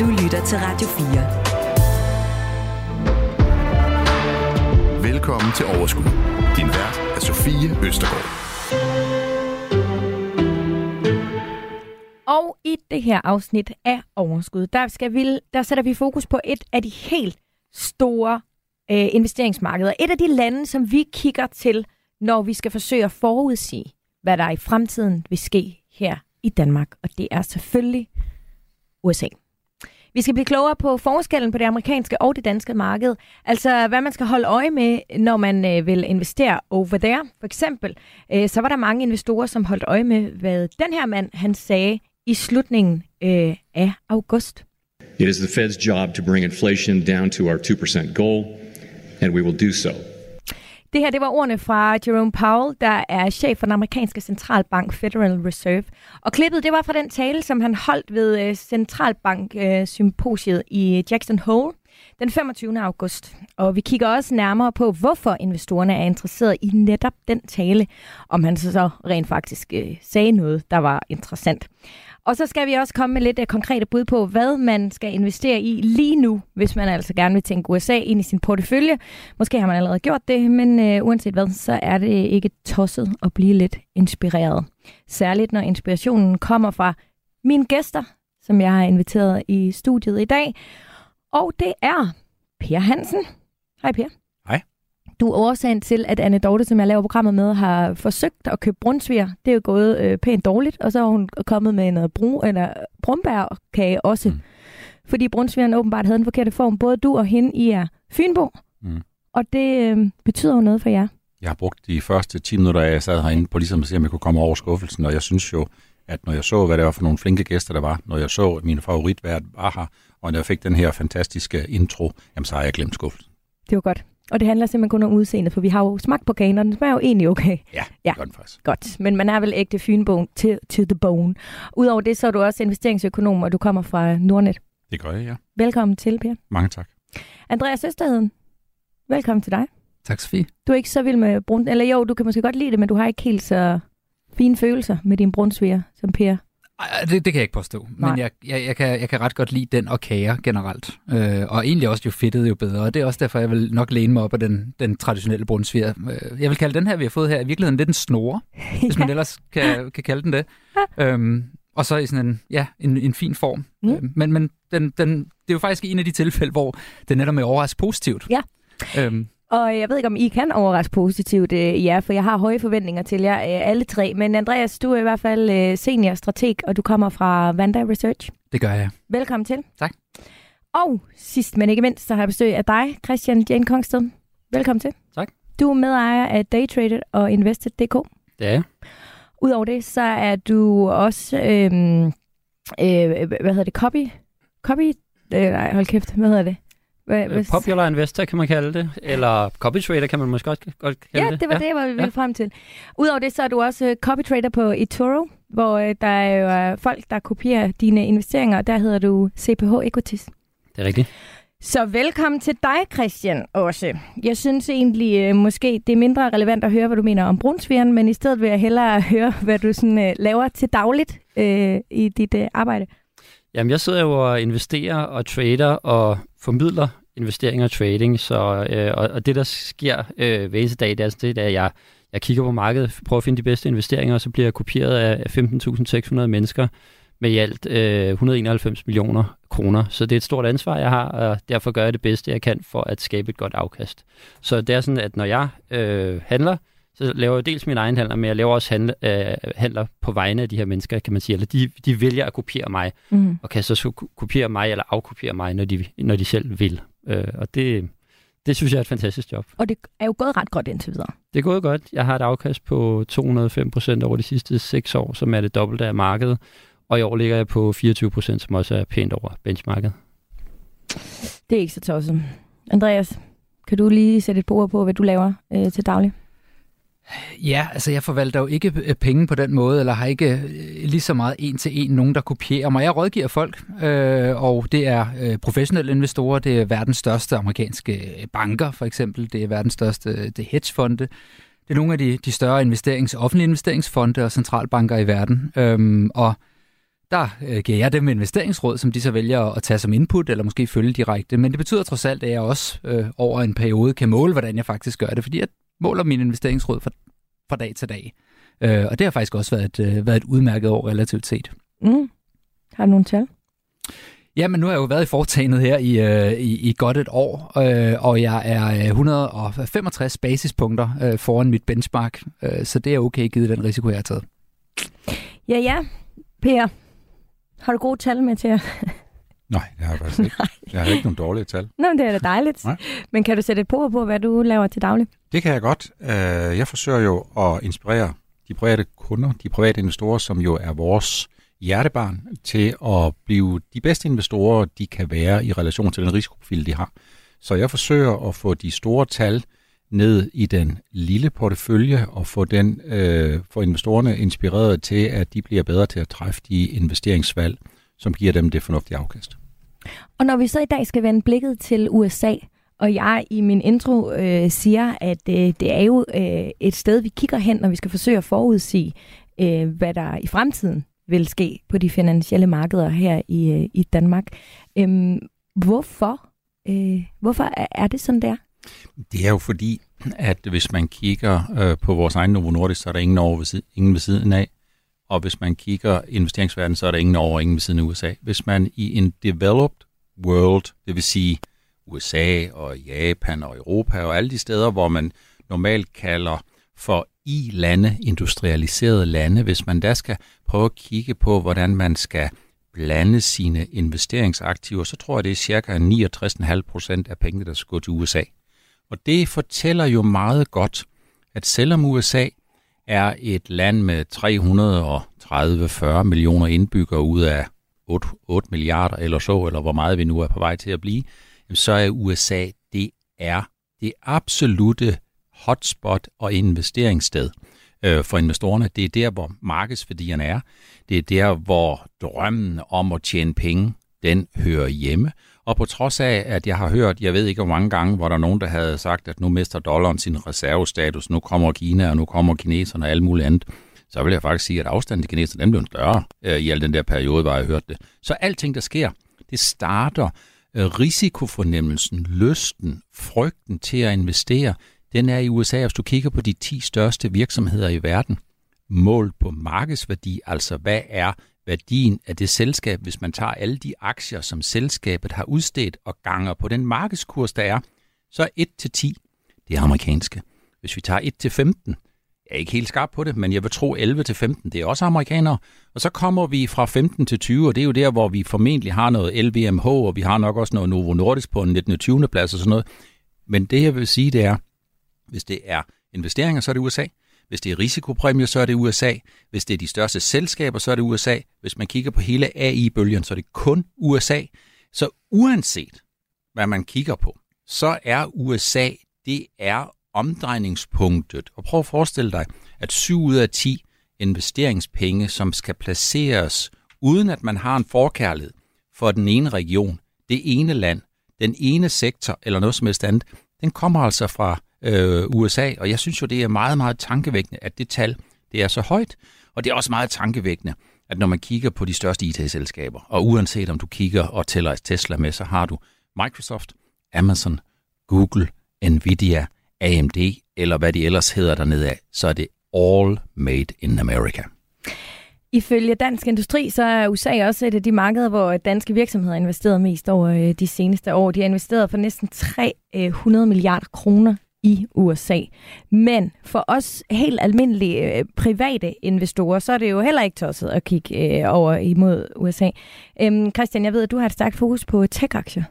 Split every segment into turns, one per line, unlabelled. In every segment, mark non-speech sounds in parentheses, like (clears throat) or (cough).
Du lytter til Radio 4.
Velkommen til Overskud. Din vært er Sofie Østergaard.
Og i det her afsnit af Overskud, der, skal vi, der sætter vi fokus på et af de helt store øh, investeringsmarkeder. Et af de lande, som vi kigger til, når vi skal forsøge at forudsige, hvad der i fremtiden vil ske her i Danmark. Og det er selvfølgelig USA. Vi skal blive klogere på forskellen på det amerikanske og det danske marked. Altså, hvad man skal holde øje med, når man øh, vil investere over there. For eksempel, øh, så var der mange investorer, som holdt øje med, hvad den her mand, han sagde i slutningen øh, af august.
It is the Fed's job to bring inflation down to our 2% goal, and we will do so.
Det her, det var ordene fra Jerome Powell, der er chef for den amerikanske centralbank Federal Reserve. Og klippet, det var fra den tale, som han holdt ved øh, centralbank-symposiet øh, i Jackson Hole den 25. august. Og vi kigger også nærmere på, hvorfor investorerne er interesseret i netop den tale, om han så rent faktisk øh, sagde noget, der var interessant. Og så skal vi også komme med lidt uh, konkrete bud på, hvad man skal investere i lige nu, hvis man altså gerne vil tænke USA ind i sin portefølje. Måske har man allerede gjort det, men uh, uanset hvad, så er det ikke tosset at blive lidt inspireret. Særligt når inspirationen kommer fra mine gæster, som jeg har inviteret i studiet i dag. Og det er Per Hansen. Hej Per. Du er årsagen til, at Anne Dorte, som jeg laver programmet med, har forsøgt at købe brunsviger. Det er jo gået øh, pænt dårligt, og så er hun kommet med noget brun, eller brumbærkage også. Mm. Fordi brunsvigeren åbenbart havde en forkerte form. Både du og hende, I er Fynbo, mm. og det øh, betyder jo noget for jer.
Jeg har brugt de første 10 minutter, jeg sad herinde på ligesom at se, om jeg kunne komme over skuffelsen, og jeg synes jo, at når jeg så, hvad det var for nogle flinke gæster, der var, når jeg så, at min favoritvært var her, og når jeg fik den her fantastiske intro, jamen så har jeg glemt skuffelsen.
Det var godt. Og det handler simpelthen kun om udseendet, for vi har jo smagt på kagen, og den smager jo egentlig okay.
Ja, ja. den faktisk.
Godt, men man er vel ægte fynbone til to the bone. Udover det, så er du også investeringsøkonom, og du kommer fra Nordnet.
Det gør jeg, ja.
Velkommen til, Per.
Mange tak.
Andreas Søsterheden, velkommen til dig.
Tak, Sofie.
Du er ikke så vild med brun... Eller jo, du kan måske godt lide det, men du har ikke helt så fine følelser med din brunsviger som Per.
Ej, det, det kan jeg ikke påstå, Nej. men jeg, jeg, jeg, kan, jeg kan ret godt lide den og kager generelt. Øh, og egentlig også jo fedtet jo bedre, og det er også derfor, jeg vil nok læne mig op af den, den traditionelle brunsviger. Øh, jeg vil kalde den her, vi har fået her, i virkeligheden lidt en snore, ja. (laughs) hvis man ellers kan, kan kalde den det. Øhm, og så i sådan en, ja, en, en fin form. Mm. Øh, men men den, den, det er jo faktisk en af de tilfælde, hvor det netop er overraskende positivt.
Ja. Øhm, og jeg ved ikke, om I kan overraske positivt, øh, ja, for jeg har høje forventninger til jer øh, alle tre. Men Andreas, du er i hvert fald øh, senior strateg, og du kommer fra Vanda Research.
Det gør jeg.
Velkommen til.
Tak.
Og sidst, men ikke mindst, så har jeg besøg af dig, Christian Jane Kongsted. Velkommen til.
Tak.
Du er medejer af Daytraded og Invested.dk.
Det er jeg.
Udover det, så er du også, øhm, øh, hvad hedder det, copy? Copy? Øh, nej, hold kæft, hvad hedder det?
Hvad, hvad... Popular investor kan man kalde det, eller copy trader kan man måske også godt kalde
ja,
det.
det var ja. det, jeg ville ja. frem til. Udover det, så er du også øh, copy trader på eToro, hvor øh, der er jo øh, folk, der kopierer dine investeringer, og der hedder du CPH Equities.
Det er rigtigt.
Så velkommen til dig, Christian, også. Jeg synes egentlig, måske det er mindre relevant at høre, hvad du mener om brunsvigeren, men i stedet vil jeg hellere høre, hvad du sådan, laver til dagligt øh, i dit øh, arbejde.
Jamen, jeg sidder jo og investerer og trader og formidler investeringer og trading, så, øh, og, og det, der sker øh, hver eneste dag, det er, altså det, at jeg, jeg kigger på markedet, prøver at finde de bedste investeringer, og så bliver jeg kopieret af 15.600 mennesker med i alt øh, 191 millioner kroner. Så det er et stort ansvar, jeg har, og derfor gør jeg det bedste, jeg kan for at skabe et godt afkast. Så det er sådan, at når jeg øh, handler, så laver jeg dels min egen handler, men jeg laver også handle, øh, handler på vegne af de her mennesker, kan man sige. Eller de, de vælger at kopiere mig, mm. og kan så kopiere mig eller afkopiere mig, når de, når de selv vil. Øh, og det, det synes jeg er et fantastisk job.
Og det er jo gået ret godt indtil videre.
Det er gået godt. Jeg har et afkast på 205 procent over de sidste seks år, som er det dobbelte af markedet. Og i år ligger jeg på 24 procent, som også er pænt over benchmarket.
Det er ikke så tosset. Andreas, kan du lige sætte et ord på, hvad du laver øh, til daglig?
Ja, altså jeg forvalter jo ikke øh, penge på den måde, eller har ikke øh, lige så meget en til en nogen, der kopierer mig. Jeg rådgiver folk, øh, og det er øh, professionelle investorer, det er verdens største amerikanske øh, banker for eksempel, det er verdens største det hedgefonde, det er nogle af de, de større investerings, offentlige investeringsfonde og centralbanker i verden. Øhm, og der øh, giver jeg dem investeringsråd, som de så vælger at tage som input, eller måske følge direkte. Men det betyder trods alt, at jeg også øh, over en periode kan måle, hvordan jeg faktisk gør det, fordi jeg måler mine investeringsråd fra, fra dag til dag. Øh, og det har faktisk også været et, øh, været et udmærket år relativt set.
Mm. Har du nogle tal?
Ja, men nu har jeg jo været i foretagendet her i, øh, i, i godt et år, øh, og jeg er 165 basispunkter øh, foran mit benchmark, øh, så det er okay givet den risiko, jeg har taget.
Ja, ja. Per, har du gode tal med til?
Nej, det har jeg faktisk ikke. (laughs) Jeg har ikke nogen dårlige tal.
Nå, det er da dejligt. Nej. Men kan du sætte et på på, hvad du laver til daglig?
Det kan jeg godt. Øh, jeg forsøger jo at inspirere de private kunder, de private investorer, som jo er vores hjertebarn, til at blive de bedste investorer, de kan være i relation til den risikoprofil, de har. Så jeg forsøger at få de store tal ned i den lille portefølje og få, den, øh, få investorerne inspireret til, at de bliver bedre til at træffe de investeringsvalg, som giver dem det fornuftige afkast.
Og når vi så i dag skal vende blikket til USA, og jeg i min intro øh, siger, at øh, det er jo øh, et sted, vi kigger hen, når vi skal forsøge at forudsige, øh, hvad der i fremtiden vil ske på de finansielle markeder her i, øh, i Danmark. Øh, hvorfor? Øh, hvorfor er det sådan der?
Det er jo fordi, at hvis man kigger øh, på vores egen Novo Nordisk, så er der ingen over ved siden, ingen ved siden af. Og hvis man kigger investeringsverdenen, så er der ingen over ingen ved siden af USA. Hvis man i en developed world, det vil sige USA og Japan og Europa og alle de steder, hvor man normalt kalder for i-lande, industrialiserede lande, hvis man der skal prøve at kigge på, hvordan man skal blande sine investeringsaktiver, så tror jeg, det er cirka 69,5 procent af pengene, der skal gå til USA. Og det fortæller jo meget godt, at selvom USA er et land med 330-40 millioner indbyggere ud af 8, 8 milliarder eller så, eller hvor meget vi nu er på vej til at blive, så er USA, det er det absolute hotspot og investeringssted øh, for investorerne. Det er der, hvor markedsværdierne er. Det er der, hvor drømmen om at tjene penge, den hører hjemme. Og på trods af, at jeg har hørt, jeg ved ikke hvor mange gange, hvor der er nogen, der havde sagt, at nu mister dollaren sin reservestatus, nu kommer Kina, og nu kommer kineserne og alt muligt andet, så vil jeg faktisk sige, at afstanden til kineserne, den blev større øh, i al den der periode, hvor jeg hørte det. Så alting, der sker, det starter øh, risikofornemmelsen, lysten, frygten til at investere, den er i USA, hvis du kigger på de 10 største virksomheder i verden, målt på markedsværdi, altså hvad er værdien af det selskab, hvis man tager alle de aktier, som selskabet har udstedt og ganger på den markedskurs, der er, så er 1 til 10, det er amerikanske. Hvis vi tager 1 til 15, jeg er ikke helt skarp på det, men jeg vil tro 11 til 15, det er også amerikanere. Og så kommer vi fra 15 til 20, og det er jo der, hvor vi formentlig har noget LVMH, og vi har nok også noget Novo Nordisk på en 19. 20. plads og sådan noget. Men det jeg vil sige, det er, hvis det er investeringer, så er det USA. Hvis det er risikopræmie, så er det USA. Hvis det er de største selskaber, så er det USA. Hvis man kigger på hele AI-bølgen, så er det kun USA. Så uanset hvad man kigger på, så er USA, det er omdrejningspunktet. Og prøv at forestille dig, at 7 ud af 10 investeringspenge, som skal placeres, uden at man har en forkærlighed for den ene region, det ene land, den ene sektor eller noget som helst andet, den kommer altså fra øh, USA, og jeg synes jo, det er meget, meget tankevækkende, at det tal det er så højt, og det er også meget tankevækkende, at når man kigger på de største IT-selskaber, og uanset om du kigger og tæller Tesla med, så har du Microsoft, Amazon, Google, Nvidia, AMD, eller hvad de ellers hedder dernede af, så er det all made in America.
Ifølge Dansk Industri, så er USA også et af de markeder, hvor danske virksomheder har investeret mest over øh, de seneste år. De har investeret for næsten 300 øh, milliarder kroner i USA. Men for os helt almindelige øh, private investorer, så er det jo heller ikke tosset at kigge øh, over imod USA. Øhm, Christian, jeg ved, at du har et stærkt fokus på tech-aktier.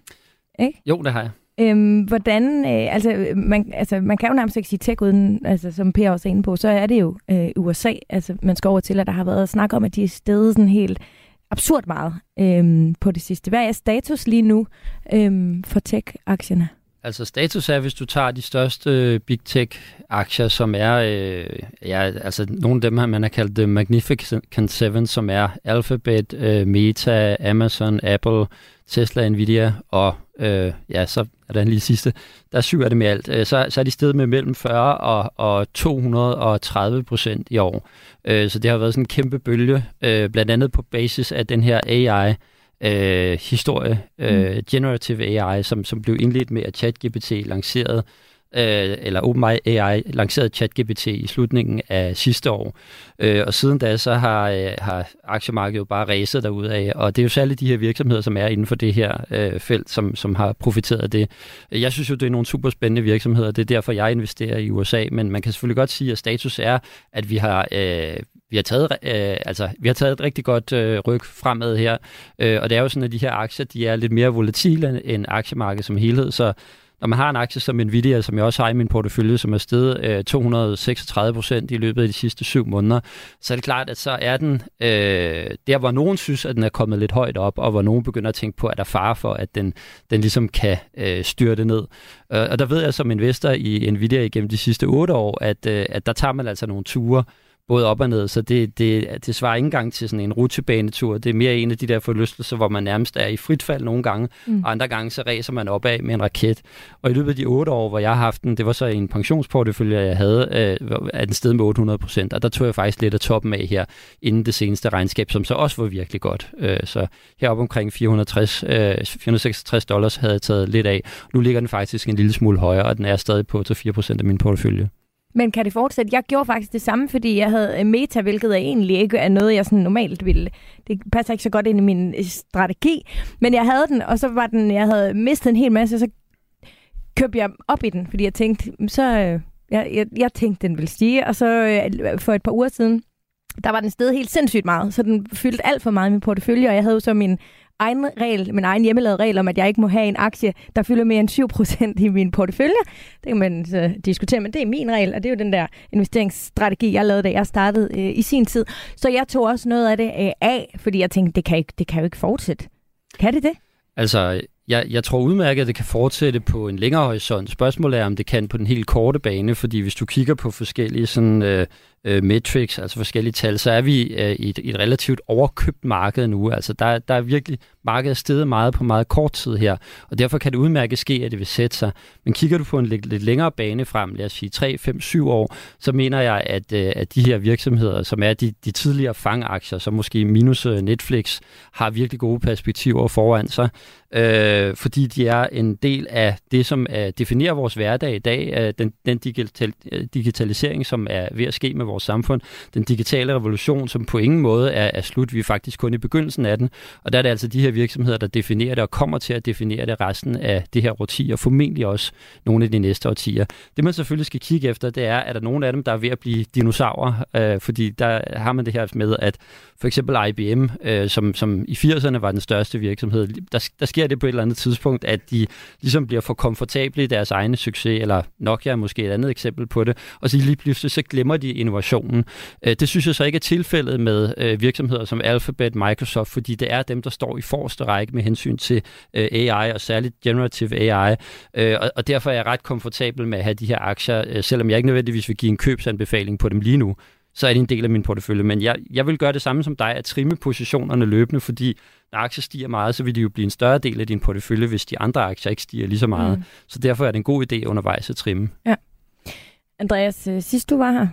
Ikke?
Jo, det har jeg.
Øhm, hvordan, øh, altså, man, altså, man kan jo nærmest ikke sige tech uden, altså, som Per også er inde på, så er det jo øh, USA, altså, man skal over til, at der har været snak om, at de er stedet sådan helt absurd meget øh, på det sidste. Hvad er status lige nu øh, for tech-aktierne?
Altså status er, hvis du tager de største øh, big tech-aktier, som er, øh, ja, altså nogle af dem her, man har kaldt The Magnificent Seven, som er Alphabet, øh, Meta, Amazon, Apple, Tesla, Nvidia og øh, ja, så er der en lige sidste, der er syv af dem i alt, øh, så, så er de steget med mellem 40 og, og 230 procent i år. Øh, så det har været sådan en kæmpe bølge, øh, blandt andet på basis af den her AI, øh, historie, øh, mm. generative AI, som, som blev indledt med, at ChatGPT lancerede øh, eller OpenAI lancerede ChatGPT i slutningen af sidste år. Øh, og siden da så har, øh, har aktiemarkedet jo bare ræset derud af, og det er jo særligt de her virksomheder, som er inden for det her øh, felt, som, som har profiteret af det. Jeg synes jo, det er nogle super spændende virksomheder, det er derfor, jeg investerer i USA, men man kan selvfølgelig godt sige, at status er, at vi har, øh, vi har taget, øh, altså, vi har taget et rigtig godt øh, ryg fremad her, øh, og det er jo sådan, at de her aktier, de er lidt mere volatile end aktiemarkedet som helhed, så når man har en aktie som Nvidia, som jeg også har i min portefølje, som er steget øh, 236 procent i løbet af de sidste syv måneder, så er det klart, at så er den øh, der, hvor nogen synes, at den er kommet lidt højt op, og hvor nogen begynder at tænke på, at der er fare for, at den, den ligesom kan øh, styrte ned. Øh, og der ved jeg som investor i Nvidia igennem de sidste otte år, at, øh, at der tager man altså nogle ture, både op og ned, så det, det, det svarer ikke engang til sådan en rutsjebanetur. Det er mere en af de der forlystelser, hvor man nærmest er i frit fald nogle gange, mm. og andre gange så ræser man opad med en raket. Og i løbet af de otte år, hvor jeg har haft den, det var så en pensionsportefølje, jeg havde, øh, er den sted med 800 procent, og der tog jeg faktisk lidt af toppen af her, inden det seneste regnskab, som så også var virkelig godt. Øh, så heroppe omkring 460, øh, 466 dollars havde jeg taget lidt af. Nu ligger den faktisk en lille smule højere, og den er stadig på 4 procent af min portefølje.
Men kan det fortsætte? Jeg gjorde faktisk det samme, fordi jeg havde øh, meta, hvilket er egentlig ikke er noget, jeg sådan normalt ville. Det passer ikke så godt ind i min øh, strategi. Men jeg havde den, og så var den, jeg havde mistet en hel masse, og så købte jeg op i den, fordi jeg tænkte, mm, så... Øh, jeg, jeg, jeg tænkte, den ville stige, og så for et par uger siden, der var den sted helt sindssygt meget, så den fyldte alt for meget i min portefølje, og jeg havde jo så min egen regel, min egen hjemmelavede regel om, at jeg ikke må have en aktie, der fylder mere end 7% i min portefølje. Det kan man så diskutere, men det er min regel, og det er jo den der investeringsstrategi, jeg lavede, da jeg startede øh, i sin tid. Så jeg tog også noget af det øh, af, fordi jeg tænkte, det kan, ikke, det kan jo ikke fortsætte. Kan det det?
Altså, jeg, jeg tror udmærket, at det kan fortsætte på en længere horisont. Spørgsmålet er, om det kan på den helt korte bane, fordi hvis du kigger på forskellige sådan, øh, øh, metrics, altså forskellige tal, så er vi øh, i, et, i et relativt overkøbt marked nu. Altså der, der er virkelig markedet steget meget på meget kort tid her, og derfor kan det udmærket ske, at det vil sætte sig. Men kigger du på en lidt, lidt længere bane frem, lad os sige 3, 5, 7 år, så mener jeg, at, øh, at de her virksomheder, som er de, de tidligere fangaktier, som måske minus øh, Netflix, har virkelig gode perspektiver foran sig, øh, fordi de er en del af det, som øh, definerer vores hverdag i dag, øh, den, den digital, øh, digitalisering, som er ved at ske med vores samfund, den digitale revolution, som på ingen måde er, er slut. Vi er faktisk kun i begyndelsen af den, og der er det altså de her virksomheder, der definerer det og kommer til at definere det resten af det her årti, og formentlig også nogle af de næste årtier. Det man selvfølgelig skal kigge efter, det er, at der nogle af dem, der er ved at blive dinosaurer, øh, fordi der har man det her med, at for eksempel IBM, øh, som, som i 80'erne var den største virksomhed, der, der sker det på et eller andet tidspunkt, at de ligesom bliver for komfortable i deres egne succes, eller Nokia er måske et andet eksempel på det, og så lige pludselig så glemmer de innovationen. Øh, det synes jeg så ikke er tilfældet med øh, virksomheder som Alphabet, Microsoft, fordi det er dem, der står i forreste række med hensyn til øh, AI, og særligt generative AI, øh, og, og derfor er jeg ret komfortabel med at have de her aktier, øh, selvom jeg ikke nødvendigvis vil give en købsanbefaling på dem lige nu så er det en del af min portefølje. Men jeg, jeg vil gøre det samme som dig, at trimme positionerne løbende, fordi når aktier stiger meget, så vil de jo blive en større del af din portefølje, hvis de andre aktier ikke stiger lige så meget. Mm. Så derfor er det en god idé undervejs at trimme.
Ja. Andreas, sidst du var her,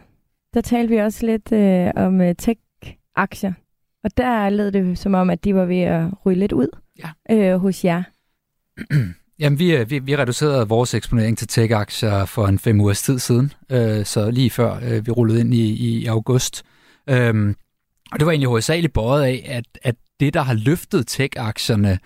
der talte vi også lidt øh, om øh, tech-aktier. Og der lød det som om, at de var ved at ryge lidt ud ja. øh, hos jer. (clears throat)
Jamen, vi, øh, vi, vi reducerede vores eksponering til tech-aktier for en fem ugers tid siden, øh, så lige før øh, vi rullede ind i, i august. Øhm, og det var egentlig hovedsageligt båret af, at, at det, der har løftet tech-aktierne, øh,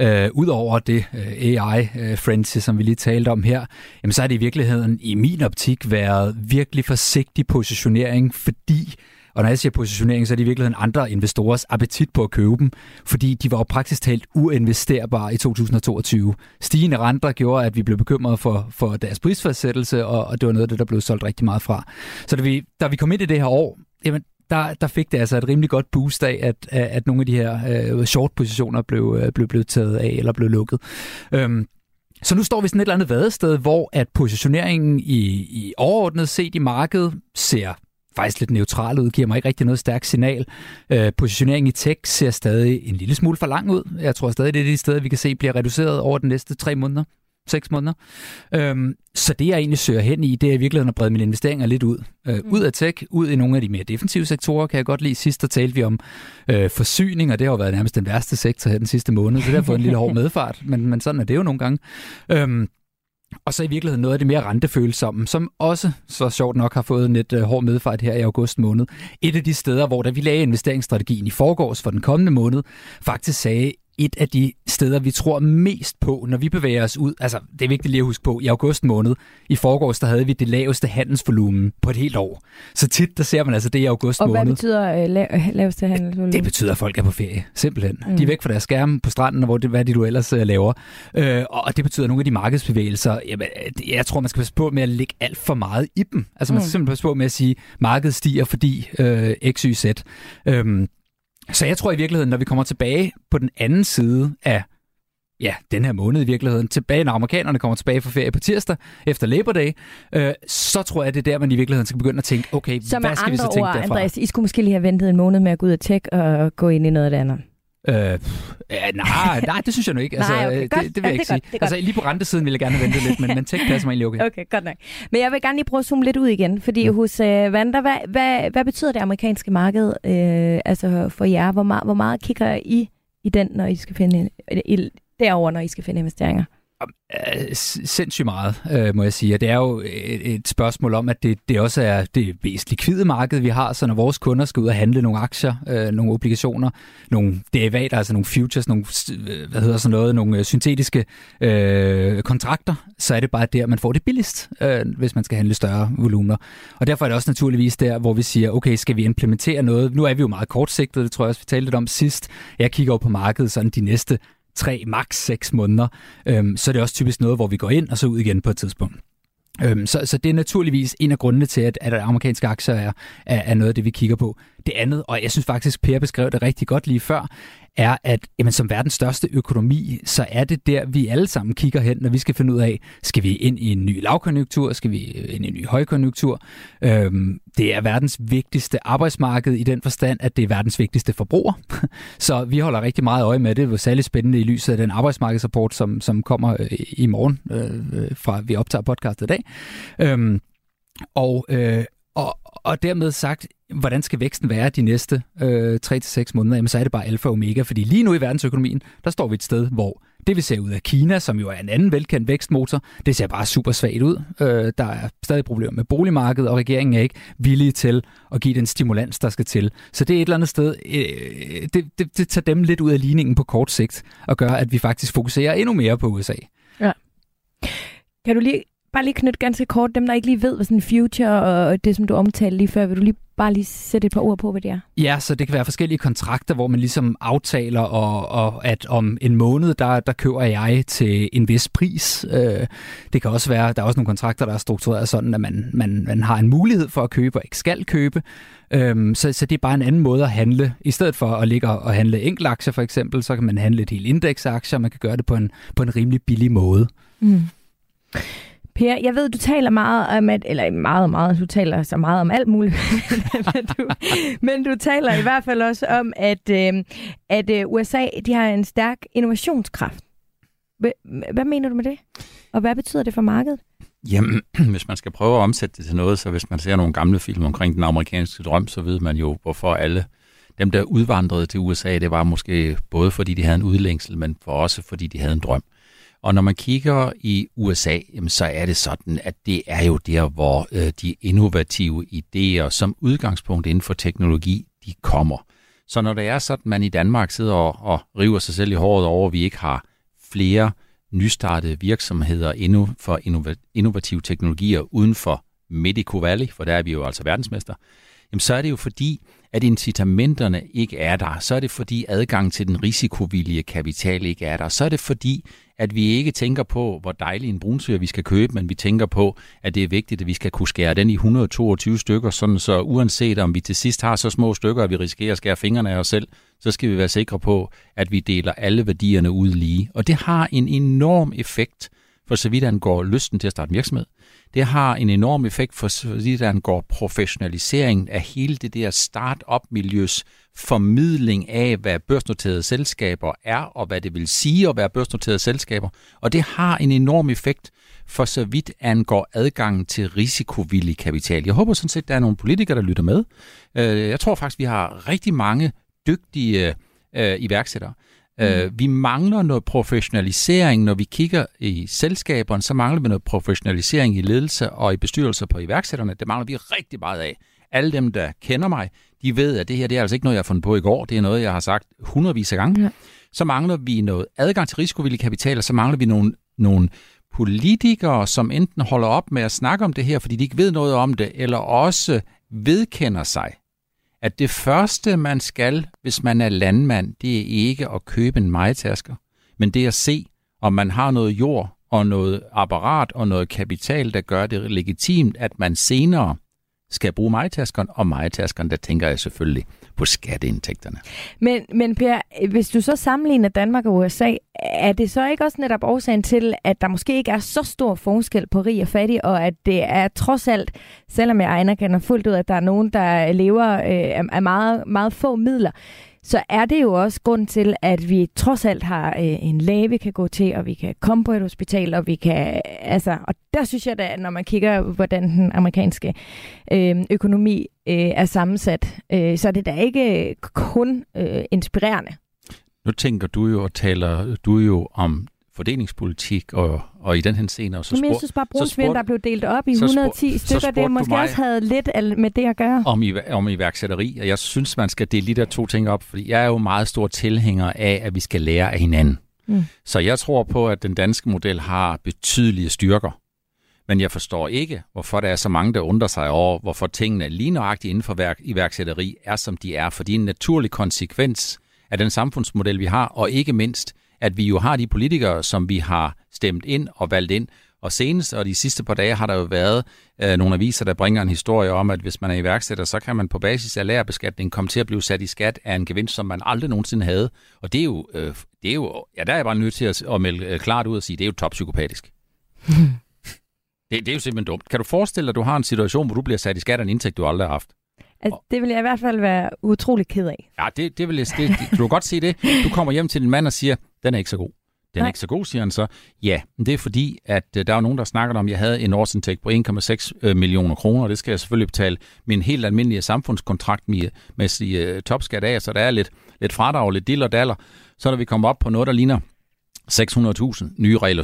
Øh, ud over det øh, AI-frenzy, øh, som vi lige talte om her, jamen så har det i virkeligheden i min optik været virkelig forsigtig positionering, fordi og når jeg siger positionering, så er det i virkeligheden andre investorers appetit på at købe dem, fordi de var jo praktisk talt uinvesterbare i 2022. Stigende renter gjorde, at vi blev bekymrede for, for deres prisfastsættelse, og, og det var noget af det, der blev solgt rigtig meget fra. Så da vi, da vi kom ind i det her år, jamen, der, der fik det altså et rimelig godt boost af, at, at nogle af de her øh, short-positioner blev, øh, blev, blev taget af eller blev lukket. Øhm, så nu står vi sådan et eller andet vadested, hvor at positioneringen i, i overordnet set i markedet ser faktisk lidt neutral ud, giver mig ikke rigtig noget stærkt signal. Øh, positioneringen i tech ser stadig en lille smule for lang ud. Jeg tror stadig, det er de steder, vi kan se bliver reduceret over de næste tre måneder seks måneder. Øhm, så det, jeg egentlig søger hen i, det er i virkeligheden at brede mine investeringer lidt ud. Øh, mm. Ud af tech, ud i nogle af de mere defensive sektorer, kan jeg godt lide. Sidst der talte vi om øh, forsyning, og det har jo været nærmest den værste sektor her den sidste måned, så det har fået en lille hård (laughs) medfart, men, men sådan er det jo nogle gange. Øhm, og så i virkeligheden noget af det mere rentefølsomme, som også så sjovt nok har fået en lidt uh, hård medfart her i august måned. Et af de steder, hvor da vi lagde investeringsstrategien i forgårs for den kommende måned, faktisk sagde, et af de steder, vi tror mest på, når vi bevæger os ud. Altså, det er vigtigt lige at huske på, i august måned, i forgårs, der havde vi det laveste handelsvolumen på et helt år. Så tit, der ser man altså det i august
og
måned.
Og hvad betyder uh, la- (laughs) laveste handelsvolumen?
Det betyder, at folk er på ferie, simpelthen. Mm. De er væk fra deres skærme på stranden, og hvor det, hvad de du ellers uh, laver. Uh, og det betyder, at nogle af de markedsbevægelser, jamen, jeg tror, man skal passe på med at lægge alt for meget i dem. Altså, man skal mm. simpelthen passe på med at sige, at markedet stiger, fordi uh, X, Y, Z. så jeg tror i virkeligheden, når vi kommer tilbage på den anden side af ja, den her måned i virkeligheden, tilbage, når amerikanerne kommer tilbage fra ferie på tirsdag efter Labor Day, øh, så tror jeg, det er der, man i virkeligheden skal begynde at tænke, okay,
så
hvad skal vi så tænke
ord,
derfra?
Andreas, I skulle måske lige have ventet en måned med at gå ud og tech og gå ind i noget af det andet.
Øh, ja, nej, nej, det synes jeg nu ikke. (laughs) Altså,
nej, okay,
det,
godt.
det, vil jeg
ja,
ikke sige.
Godt,
altså, lige på rentesiden vil jeg gerne vente lidt, men, men tech passer mig egentlig okay.
Okay, godt nok. Men jeg vil gerne lige prøve at zoome lidt ud igen, fordi mm. hos øh, Vanda, hvad, hvad, hvad betyder det amerikanske marked øh, altså for jer? Hvor meget, hvor meget kigger I i den, når I skal finde derover, når I skal finde investeringer?
Øh, sindssygt meget, øh, må jeg sige. Og det er jo et, et spørgsmål om, at det, det også er det mest likvide marked, vi har. Så når vores kunder skal ud og handle nogle aktier, øh, nogle obligationer, nogle derivater, altså nogle futures, nogle, øh, hvad hedder sådan noget, nogle øh, syntetiske øh, kontrakter, så er det bare der, man får det billigst, øh, hvis man skal handle større volumener. Og derfor er det også naturligvis der, hvor vi siger, okay, skal vi implementere noget? Nu er vi jo meget kortsigtet, det tror jeg også, vi talte lidt om sidst. Jeg kigger over på markedet sådan de næste tre, maks seks måneder, øhm, så er det også typisk noget, hvor vi går ind og så ud igen på et tidspunkt. Øhm, så, så det er naturligvis en af grundene til, at, at amerikanske aktier er, er, er noget af det, vi kigger på. Det andet, og jeg synes faktisk, Per beskrev det rigtig godt lige før, er, at jamen, som verdens største økonomi, så er det der, vi alle sammen kigger hen, når vi skal finde ud af, skal vi ind i en ny lavkonjunktur, skal vi ind i en ny højkonjunktur. Øhm, det er verdens vigtigste arbejdsmarked i den forstand, at det er verdens vigtigste forbruger. (laughs) så vi holder rigtig meget øje med det. Det var særligt spændende i lyset af den arbejdsmarkedsrapport, som, som kommer øh, i morgen, øh, øh, fra vi optager podcastet i dag. Øhm, og, øh, og, og dermed sagt, hvordan skal væksten være de næste øh, 3-6 måneder, jamen så er det bare alfa og omega, fordi lige nu i verdensøkonomien, der står vi et sted, hvor det vi ser ud af Kina, som jo er en anden velkendt vækstmotor, det ser bare super svagt ud. Øh, der er stadig problemer med boligmarkedet, og regeringen er ikke villig til at give den stimulans, der skal til. Så det er et eller andet sted, øh, det, det, det tager dem lidt ud af ligningen på kort sigt, og gør, at vi faktisk fokuserer endnu mere på USA.
Ja. Kan du lige bare lige knytte ganske kort, dem der ikke lige ved, hvad sådan future og det, som du omtalte lige før, vil du lige bare lige sætte et par ord på, hvad det er?
Ja, så det kan være forskellige kontrakter, hvor man ligesom aftaler, og, og at om en måned, der, der køber jeg til en vis pris. Øh, det kan også være, der er også nogle kontrakter, der er struktureret sådan, at man, man, man har en mulighed for at købe og ikke skal købe. Øhm, så, så det er bare en anden måde at handle. I stedet for at ligge og handle enkeltaktier for eksempel, så kan man handle et helt indeksaktier, man kan gøre det på en, på en rimelig billig måde. Mm.
Per, jeg ved, du taler meget om, at, eller meget meget, du taler så meget om alt muligt, (laughs) men, du, men du taler i hvert fald også om, at, øh, at øh, USA de har en stærk innovationskraft. Hvad mener du med det? Og hvad betyder det for markedet?
Jamen, (clears throat) hvis man skal prøve at omsætte det til noget, så hvis man ser nogle gamle film omkring den amerikanske drøm, så ved man jo, hvorfor alle dem, der udvandrede til USA, det var måske både fordi de havde en udlængsel, men for også fordi de havde en drøm. Og når man kigger i USA, jamen, så er det sådan, at det er jo der, hvor øh, de innovative idéer som udgangspunkt inden for teknologi, de kommer. Så når det er sådan, at man i Danmark sidder og, og river sig selv i håret over, at vi ikke har flere nystartede virksomheder endnu for innovative teknologier uden for Medico Valley, for der er vi jo altså verdensmester, jamen så er det jo fordi, at incitamenterne ikke er der. Så er det fordi adgang til den risikovillige kapital ikke er der. Så er det fordi, at vi ikke tænker på, hvor dejlig en brunsøger vi skal købe, men vi tænker på, at det er vigtigt, at vi skal kunne skære den i 122 stykker, sådan så uanset om vi til sidst har så små stykker, at vi risikerer at skære fingrene af os selv, så skal vi være sikre på, at vi deler alle værdierne ud lige. Og det har en enorm effekt for så vidt angår lysten til at starte virksomhed. Det har en enorm effekt for, så vidt angår professionalisering af hele det der start-up-miljøs formidling af, hvad børsnoterede selskaber er, og hvad det vil sige at være børsnoterede selskaber. Og det har en enorm effekt for så vidt angår adgangen til risikovillig kapital. Jeg håber sådan set, at der er nogle politikere, der lytter med. Øh, jeg tror faktisk, vi har rigtig mange dygtige øh, iværksættere. Øh, mm. vi mangler noget professionalisering, når vi kigger i selskaberne, så mangler vi noget professionalisering i ledelse og i bestyrelser på iværksætterne. Det mangler vi rigtig meget af. Alle dem, der kender mig, de ved, at det her det er altså ikke noget, jeg har fundet på i går. Det er noget, jeg har sagt hundredvis af gange. Ja. Så mangler vi noget adgang til risikovillig kapital, og så mangler vi nogle, nogle politikere, som enten holder op med at snakke om det her, fordi de ikke ved noget om det, eller også vedkender sig, at det første, man skal, hvis man er landmand, det er ikke at købe en majtasker, men det er at se, om man har noget jord og noget apparat og noget kapital, der gør det legitimt, at man senere skal bruge majtaskeren, og majtaskeren, der tænker jeg selvfølgelig på skatteindtægterne.
Men, men Per, hvis du så sammenligner Danmark og USA, er det så ikke også netop årsagen til, at der måske ikke er så stor forskel på rig og fattig, og at det er trods alt, selvom jeg anerkender fuldt ud, at der er nogen, der lever øh, af meget, meget få midler, så er det jo også grund til, at vi trods alt har øh, en læge, vi kan gå til, og vi kan komme på et hospital, og vi kan, altså, og der synes jeg da, når man kigger, hvordan den amerikanske øh, økonomi øh, er sammensat, øh, så er det da ikke kun øh, inspirerende.
Nu tænker du jo og taler du jo om fordelingspolitik, og, og i den her scene. Og så
Men jeg synes bare, brunsvind, der blev delt op i 110 stykker, det måske også havde lidt med det at gøre.
Om, i, om iværksætteri, og jeg synes, man skal dele de der to ting op, fordi jeg er jo meget stor tilhænger af, at vi skal lære af hinanden. Mm. Så jeg tror på, at den danske model har betydelige styrker. Men jeg forstår ikke, hvorfor der er så mange, der undrer sig over, hvorfor tingene lige nøjagtigt inden for værk, iværksætteri er, som de er. For en naturlig konsekvens af den samfundsmodel, vi har, og ikke mindst at vi jo har de politikere, som vi har stemt ind og valgt ind. Og senest, og de sidste par dage, har der jo været øh, nogle aviser, der bringer en historie om, at hvis man er iværksætter, så kan man på basis af lærerbeskatning komme til at blive sat i skat af en gevinst, som man aldrig nogensinde havde. Og det er jo, øh, det er jo ja, der er jeg bare nødt til at, at melde øh, klart ud og sige, det er jo toppsykopatisk. (laughs) det, det er jo simpelthen dumt. Kan du forestille dig, at du har en situation, hvor du bliver sat i skat af en indtægt, du aldrig har haft?
Altså, det vil jeg i hvert fald være utrolig ked af.
Ja, det, det vil jeg, det, du kan godt se det. Du kommer hjem til din mand og siger, den er ikke så god. Den er Nej. ikke så god, siger han så. Ja, men det er fordi, at uh, der er nogen, der snakker om, at jeg havde en årsindtægt på 1,6 uh, øh, millioner kroner, og det skal jeg selvfølgelig betale min helt almindelige samfundskontrakt med, med uh, topskat af, så der er lidt, lidt fradrag, lidt dill og daller. Så når vi kommer op på noget, der ligner 600.000, nye regler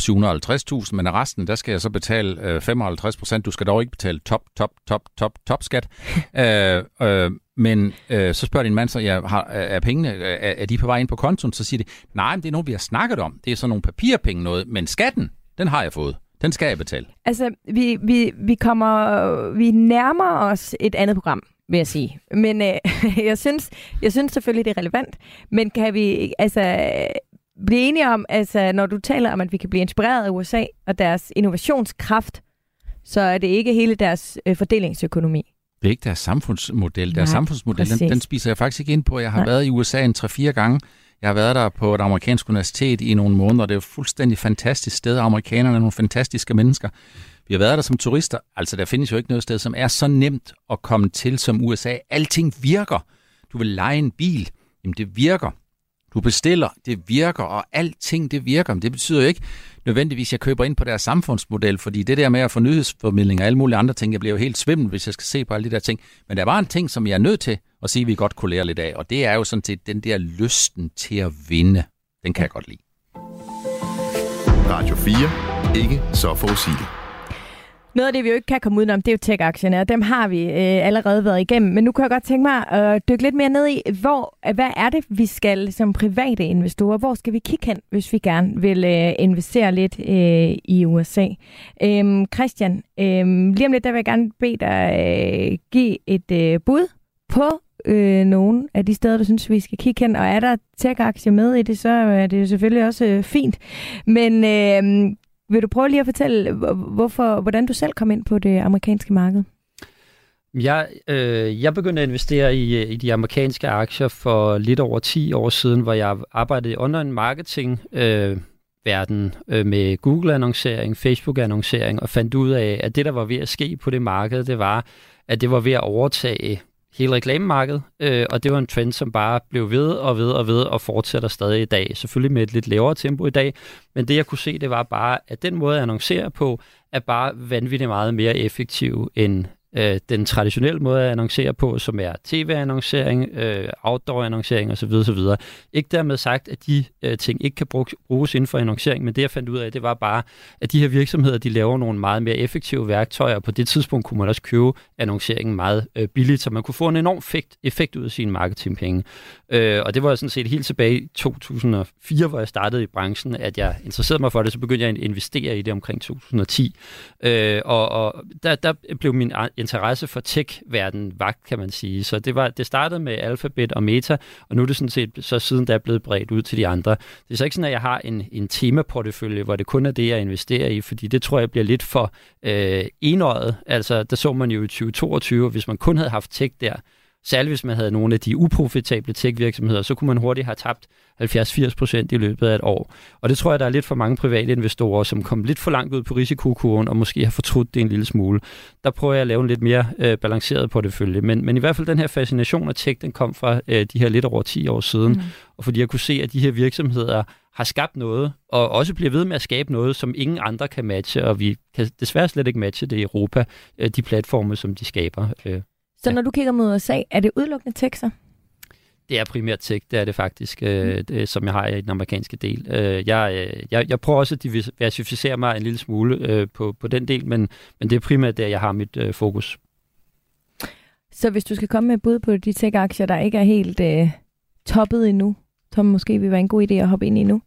750.000, men af resten, der skal jeg så betale øh, 55 procent. Du skal dog ikke betale top, top, top, top, top skat. (laughs) øh, øh, men øh, så spørger din mand så, ja, har, er pengene, er, er de på vej ind på kontoen? Så siger de, nej, men det er noget, vi har snakket om. Det er sådan nogle papirpenge noget, men skatten, den har jeg fået. Den skal jeg betale.
Altså, vi, vi, vi kommer, vi nærmer os et andet program vil jeg sige. Men øh, (laughs) jeg, synes, jeg synes selvfølgelig, det er relevant. Men kan vi, altså, blive enige om, altså når du taler om, at vi kan blive inspireret af USA og deres innovationskraft, så er det ikke hele deres øh, fordelingsøkonomi.
Det er ikke deres samfundsmodel. Deres Nej, samfundsmodel, den, den spiser jeg faktisk ikke ind på. Jeg har Nej. været i USA en 3-4 gange. Jeg har været der på et amerikansk universitet i nogle måneder. Det er et fuldstændig fantastisk sted. Amerikanerne er nogle fantastiske mennesker. Vi har været der som turister. Altså, der findes jo ikke noget sted, som er så nemt at komme til som USA. Alting virker. Du vil lege en bil. Jamen, det virker. Du bestiller, det virker, og alting det virker. Men det betyder jo ikke nødvendigvis, at jeg køber ind på deres samfundsmodel, fordi det der med at få nyhedsformidling og alle mulige andre ting, jeg bliver jo helt svimmel, hvis jeg skal se på alle de der ting. Men der var en ting, som jeg er nødt til at sige, at vi godt kunne lære lidt af, og det er jo sådan set den der lysten til at vinde. Den kan jeg godt lide.
Radio 4. Ikke så forudsigeligt.
Noget af det, vi jo ikke kan komme udenom, det er jo tech-aktierne, og dem har vi øh, allerede været igennem. Men nu kan jeg godt tænke mig at dykke lidt mere ned i, hvor, hvad er det, vi skal som private investorer, hvor skal vi kigge hen, hvis vi gerne vil øh, investere lidt øh, i USA? Øhm, Christian, øh, lige om lidt, der vil jeg gerne bede dig øh, give et øh, bud på øh, nogle af de steder, du synes, vi skal kigge hen. Og er der tech-aktier med i det, så er det jo selvfølgelig også øh, fint. Men øh, vil du prøve lige at fortælle, hvorfor, hvordan du selv kom ind på det amerikanske marked?
Jeg, øh, jeg begyndte at investere i, øh, i de amerikanske aktier for lidt over 10 år siden, hvor jeg arbejdede i online marketing, øh, verden øh, med Google-annoncering, Facebook-annoncering, og fandt ud af, at det, der var ved at ske på det marked, det var, at det var ved at overtage hele reklamemarkedet, øh, og det var en trend, som bare blev ved og ved og ved og fortsætter stadig i dag. Selvfølgelig med et lidt lavere tempo i dag, men det jeg kunne se, det var bare, at den måde at annoncere på, er bare vanvittigt meget mere effektiv end øh, den traditionelle måde at annoncere på, som er tv-annoncering, øh, outdoor-annoncering osv. osv. Ikke dermed sagt, at de øh, ting ikke kan bruges inden for annoncering, men det jeg fandt ud af, det var bare, at de her virksomheder, de laver nogle meget mere effektive værktøjer, og på det tidspunkt kunne man også købe annonceringen meget øh, billigt, så man kunne få en enorm effekt, effekt ud af sine marketingpenge. Øh, og det var sådan set helt tilbage i 2004, hvor jeg startede i branchen, at jeg interesserede mig for det, så begyndte jeg at investere i det omkring 2010. Øh, og og der, der blev min interesse for tech-verdenen vagt, kan man sige. Så det, var, det startede med Alphabet og Meta, og nu er det sådan set så siden der er blevet bredt ud til de andre. Det er så ikke sådan, at jeg har en, en temaportefølje, hvor det kun er det, jeg investerer i, fordi det tror jeg bliver lidt for øh, enøjet. Altså, der så man jo i 2022, hvis man kun havde haft tech der, Særligt hvis man havde nogle af de uprofitable tech-virksomheder, så kunne man hurtigt have tabt 70-80 procent i løbet af et år. Og det tror jeg, der er lidt for mange private investorer, som kom lidt for langt ud på risikokurven og måske har fortrudt det en lille smule. Der prøver jeg at lave en lidt mere øh, balanceret portefølje. Men, men i hvert fald den her fascination af tech, den kom fra øh, de her lidt over 10 år siden. Mm. Og fordi jeg kunne se, at de her virksomheder har skabt noget, og også bliver ved med at skabe noget, som ingen andre kan matche, og vi kan desværre slet ikke matche det i Europa, øh, de platforme, som de skaber.
Så når du kigger mod USA, er det udelukkende tekster?
Det er primært tech, det er det faktisk, øh, det, som jeg har i den amerikanske del. Øh, jeg, øh, jeg, jeg prøver også at diversificere mig en lille smule øh, på, på den del, men, men det er primært der, jeg har mit øh, fokus.
Så hvis du skal komme med et bud på de tech-aktier, der ikke er helt øh, toppet endnu, som måske vil være en god idé at hoppe ind i nu?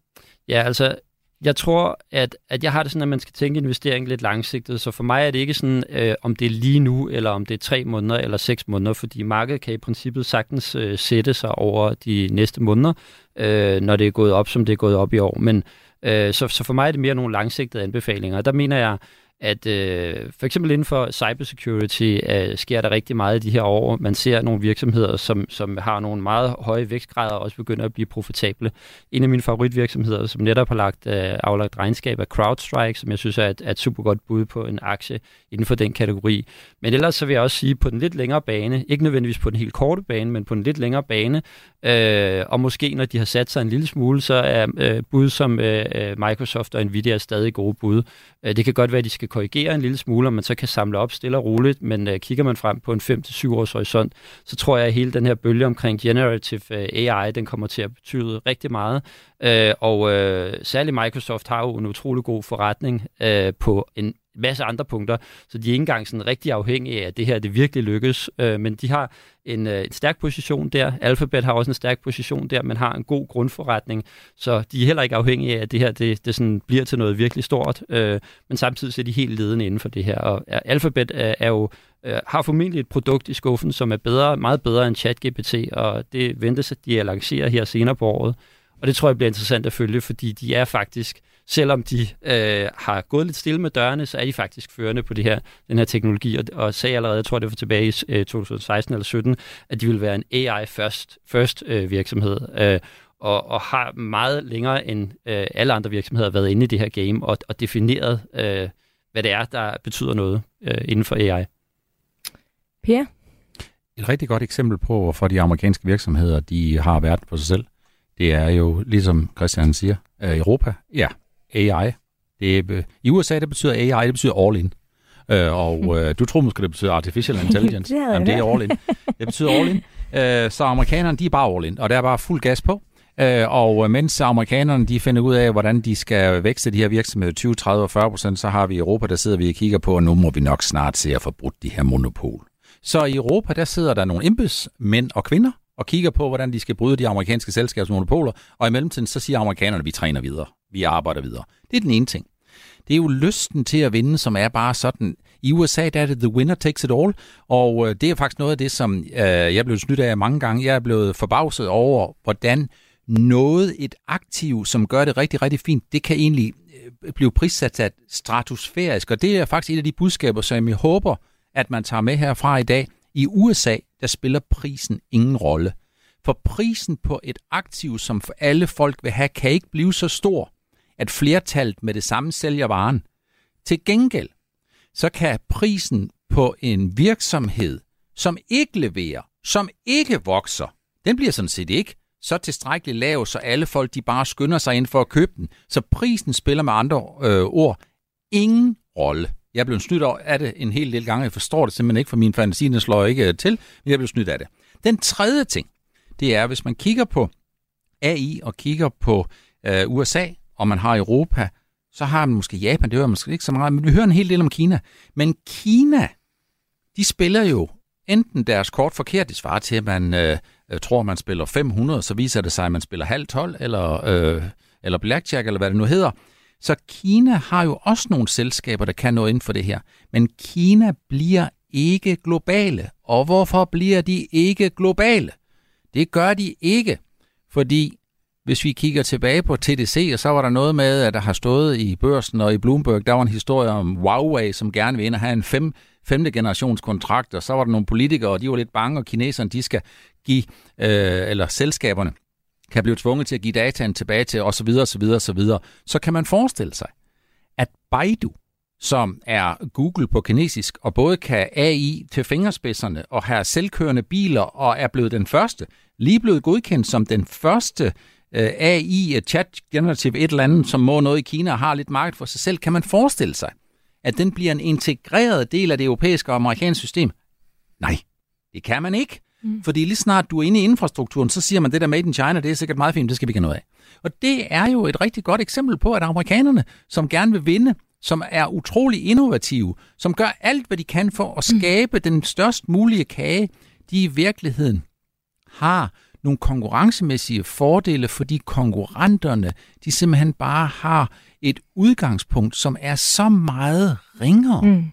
Ja, altså jeg tror, at, at jeg har det sådan, at man skal tænke investering lidt langsigtet. Så for mig er det ikke sådan, øh, om det er lige nu, eller om det er tre måneder eller seks måneder, fordi markedet kan i princippet sagtens øh, sætte sig over de næste måneder, øh, når det er gået op, som det er gået op i år. Men øh, så, så for mig er det mere nogle langsigtede anbefalinger. Der mener jeg, at øh, for eksempel inden for cybersecurity øh, sker der rigtig meget i de her år. Man ser nogle virksomheder, som, som har nogle meget høje vækstgrader og også begynder at blive profitable. En af mine favoritvirksomheder, som netop har lagt, øh, aflagt regnskab, er CrowdStrike, som jeg synes er et, er et super godt bud på en aktie inden for den kategori. Men ellers så vil jeg også sige, på den lidt længere bane, ikke nødvendigvis på den helt korte bane, men på den lidt længere bane, øh, og måske når de har sat sig en lille smule, så er øh, bud som øh, øh Microsoft og Nvidia stadig gode bud. Øh, det kan godt være, at de skal korrigere en lille smule, og man så kan samle op stille og roligt, men øh, kigger man frem på en 5-7 års horisont, så tror jeg, at hele den her bølge omkring generative øh, AI, den kommer til at betyde rigtig meget. Øh, og øh, særligt Microsoft har jo en utrolig god forretning øh, på en masse andre punkter, så de er ikke engang sådan rigtig afhængige af, at det her det virkelig lykkes, øh, men de har en, øh, en stærk position der. Alphabet har også en stærk position der, men har en god grundforretning, så de er heller ikke afhængige af, at det her det, det sådan bliver til noget virkelig stort, øh, men samtidig så er de helt ledende inden for det her. Og Alphabet er, er jo øh, har formentlig et produkt i skuffen, som er bedre, meget bedre end ChatGPT, og det ventes, at de lancerer her senere på året. Og det tror jeg bliver interessant at følge, fordi de er faktisk selvom de øh, har gået lidt stille med dørene, så er de faktisk førende på det her, den her teknologi, og, og sagde allerede, jeg tror det var tilbage i øh, 2016 eller 17, at de vil være en AI first, first øh, virksomhed, øh, og, og har meget længere end øh, alle andre virksomheder været inde i det her game, og, og defineret, øh, hvad det er, der betyder noget øh, inden for AI.
Per?
Et rigtig godt eksempel på, hvorfor de amerikanske virksomheder de har verden på sig selv, det er jo, ligesom Christian siger, øh, Europa, ja, AI. Det, øh, I USA, det betyder AI, det betyder all in. Øh, og (laughs) øh, du tror måske, det betyder artificial intelligence. (laughs)
det,
Jamen, det er all in. Det betyder all in. Øh, så amerikanerne, de er bare all in, og der er bare fuld gas på. Øh, og mens amerikanerne de finder ud af, hvordan de skal vækste de her virksomheder 20, 30 og 40 procent, så har vi i Europa, der sidder vi og kigger på, og nu må vi nok snart se at få brudt de her monopol. Så i Europa, der sidder der nogle embedsmænd og kvinder, og kigger på, hvordan de skal bryde de amerikanske selskabsmonopoler, og i mellemtiden så siger amerikanerne, vi træner videre, vi arbejder videre. Det er den ene ting. Det er jo lysten til at vinde, som er bare sådan, i USA der er det the winner takes it all, og øh, det er faktisk noget af det, som øh, jeg er blevet snydt af mange gange. Jeg er blevet forbavset over, hvordan noget, et aktiv, som gør det rigtig, rigtig fint, det kan egentlig øh, blive prissat til stratosfærisk, og det er faktisk et af de budskaber, som jeg håber, at man tager med herfra i dag. I USA, der spiller prisen ingen rolle. For prisen på et aktiv, som for alle folk vil have, kan ikke blive så stor, at flertallet med det samme sælger varen. Til gengæld, så kan prisen på en virksomhed, som ikke leverer, som ikke vokser, den bliver sådan set ikke så tilstrækkeligt lav, så alle folk de bare skynder sig ind for at købe den. Så prisen spiller med andre øh, ord ingen rolle. Jeg er blevet snydt af det en hel del gange. Jeg forstår det simpelthen ikke, for min fantasi den slår ikke øh, til, men jeg blev snydt af det. Den tredje ting, det er, hvis man kigger på AI og kigger på øh, USA, og man har Europa, så har man måske Japan, det hører måske ikke så meget, men vi hører en hel del om Kina. Men Kina, de spiller jo enten deres kort forkert, det svarer til, at man øh, øh tror, man spiller 500, så viser det sig, at man spiller halv 12, eller, øh, eller blackjack, eller hvad det nu hedder. Så Kina har jo også nogle selskaber, der kan noget inden for det her. Men Kina bliver ikke globale. Og hvorfor bliver de ikke globale? Det gør de ikke, fordi hvis vi kigger tilbage på TDC, og så var der noget med, at der har stået i børsen og i Bloomberg, der var en historie om Huawei, som gerne vil ind og have en fem, femte generations kontrakt, og så var der nogle politikere, og de var lidt bange, og kineserne, de skal give, øh, eller selskaberne, kan blive tvunget til at give dataen tilbage til osv. osv. osv. Så kan man forestille sig, at Baidu, som er Google på kinesisk, og både kan AI til fingerspidserne og har selvkørende biler, og er blevet den første, lige blevet godkendt som den første øh, AI, øh, chat generative et eller andet, som må noget i Kina og har lidt marked for sig selv. Kan man forestille sig, at den bliver en integreret del af det europæiske og amerikanske system? Nej, det kan man ikke. Mm. Fordi lige snart du er inde i infrastrukturen, så siger man, det der made in China, det er sikkert meget fint, det skal vi ikke have noget af. Og det er jo et rigtig godt eksempel på, at amerikanerne, som gerne vil vinde, som er utrolig innovative, som gør alt, hvad de kan for at mm. skabe mm. den størst mulige kage, de i virkeligheden har nogle konkurrencemæssige fordele, fordi konkurrenterne, de simpelthen bare har et udgangspunkt, som er så meget ringere. Mm.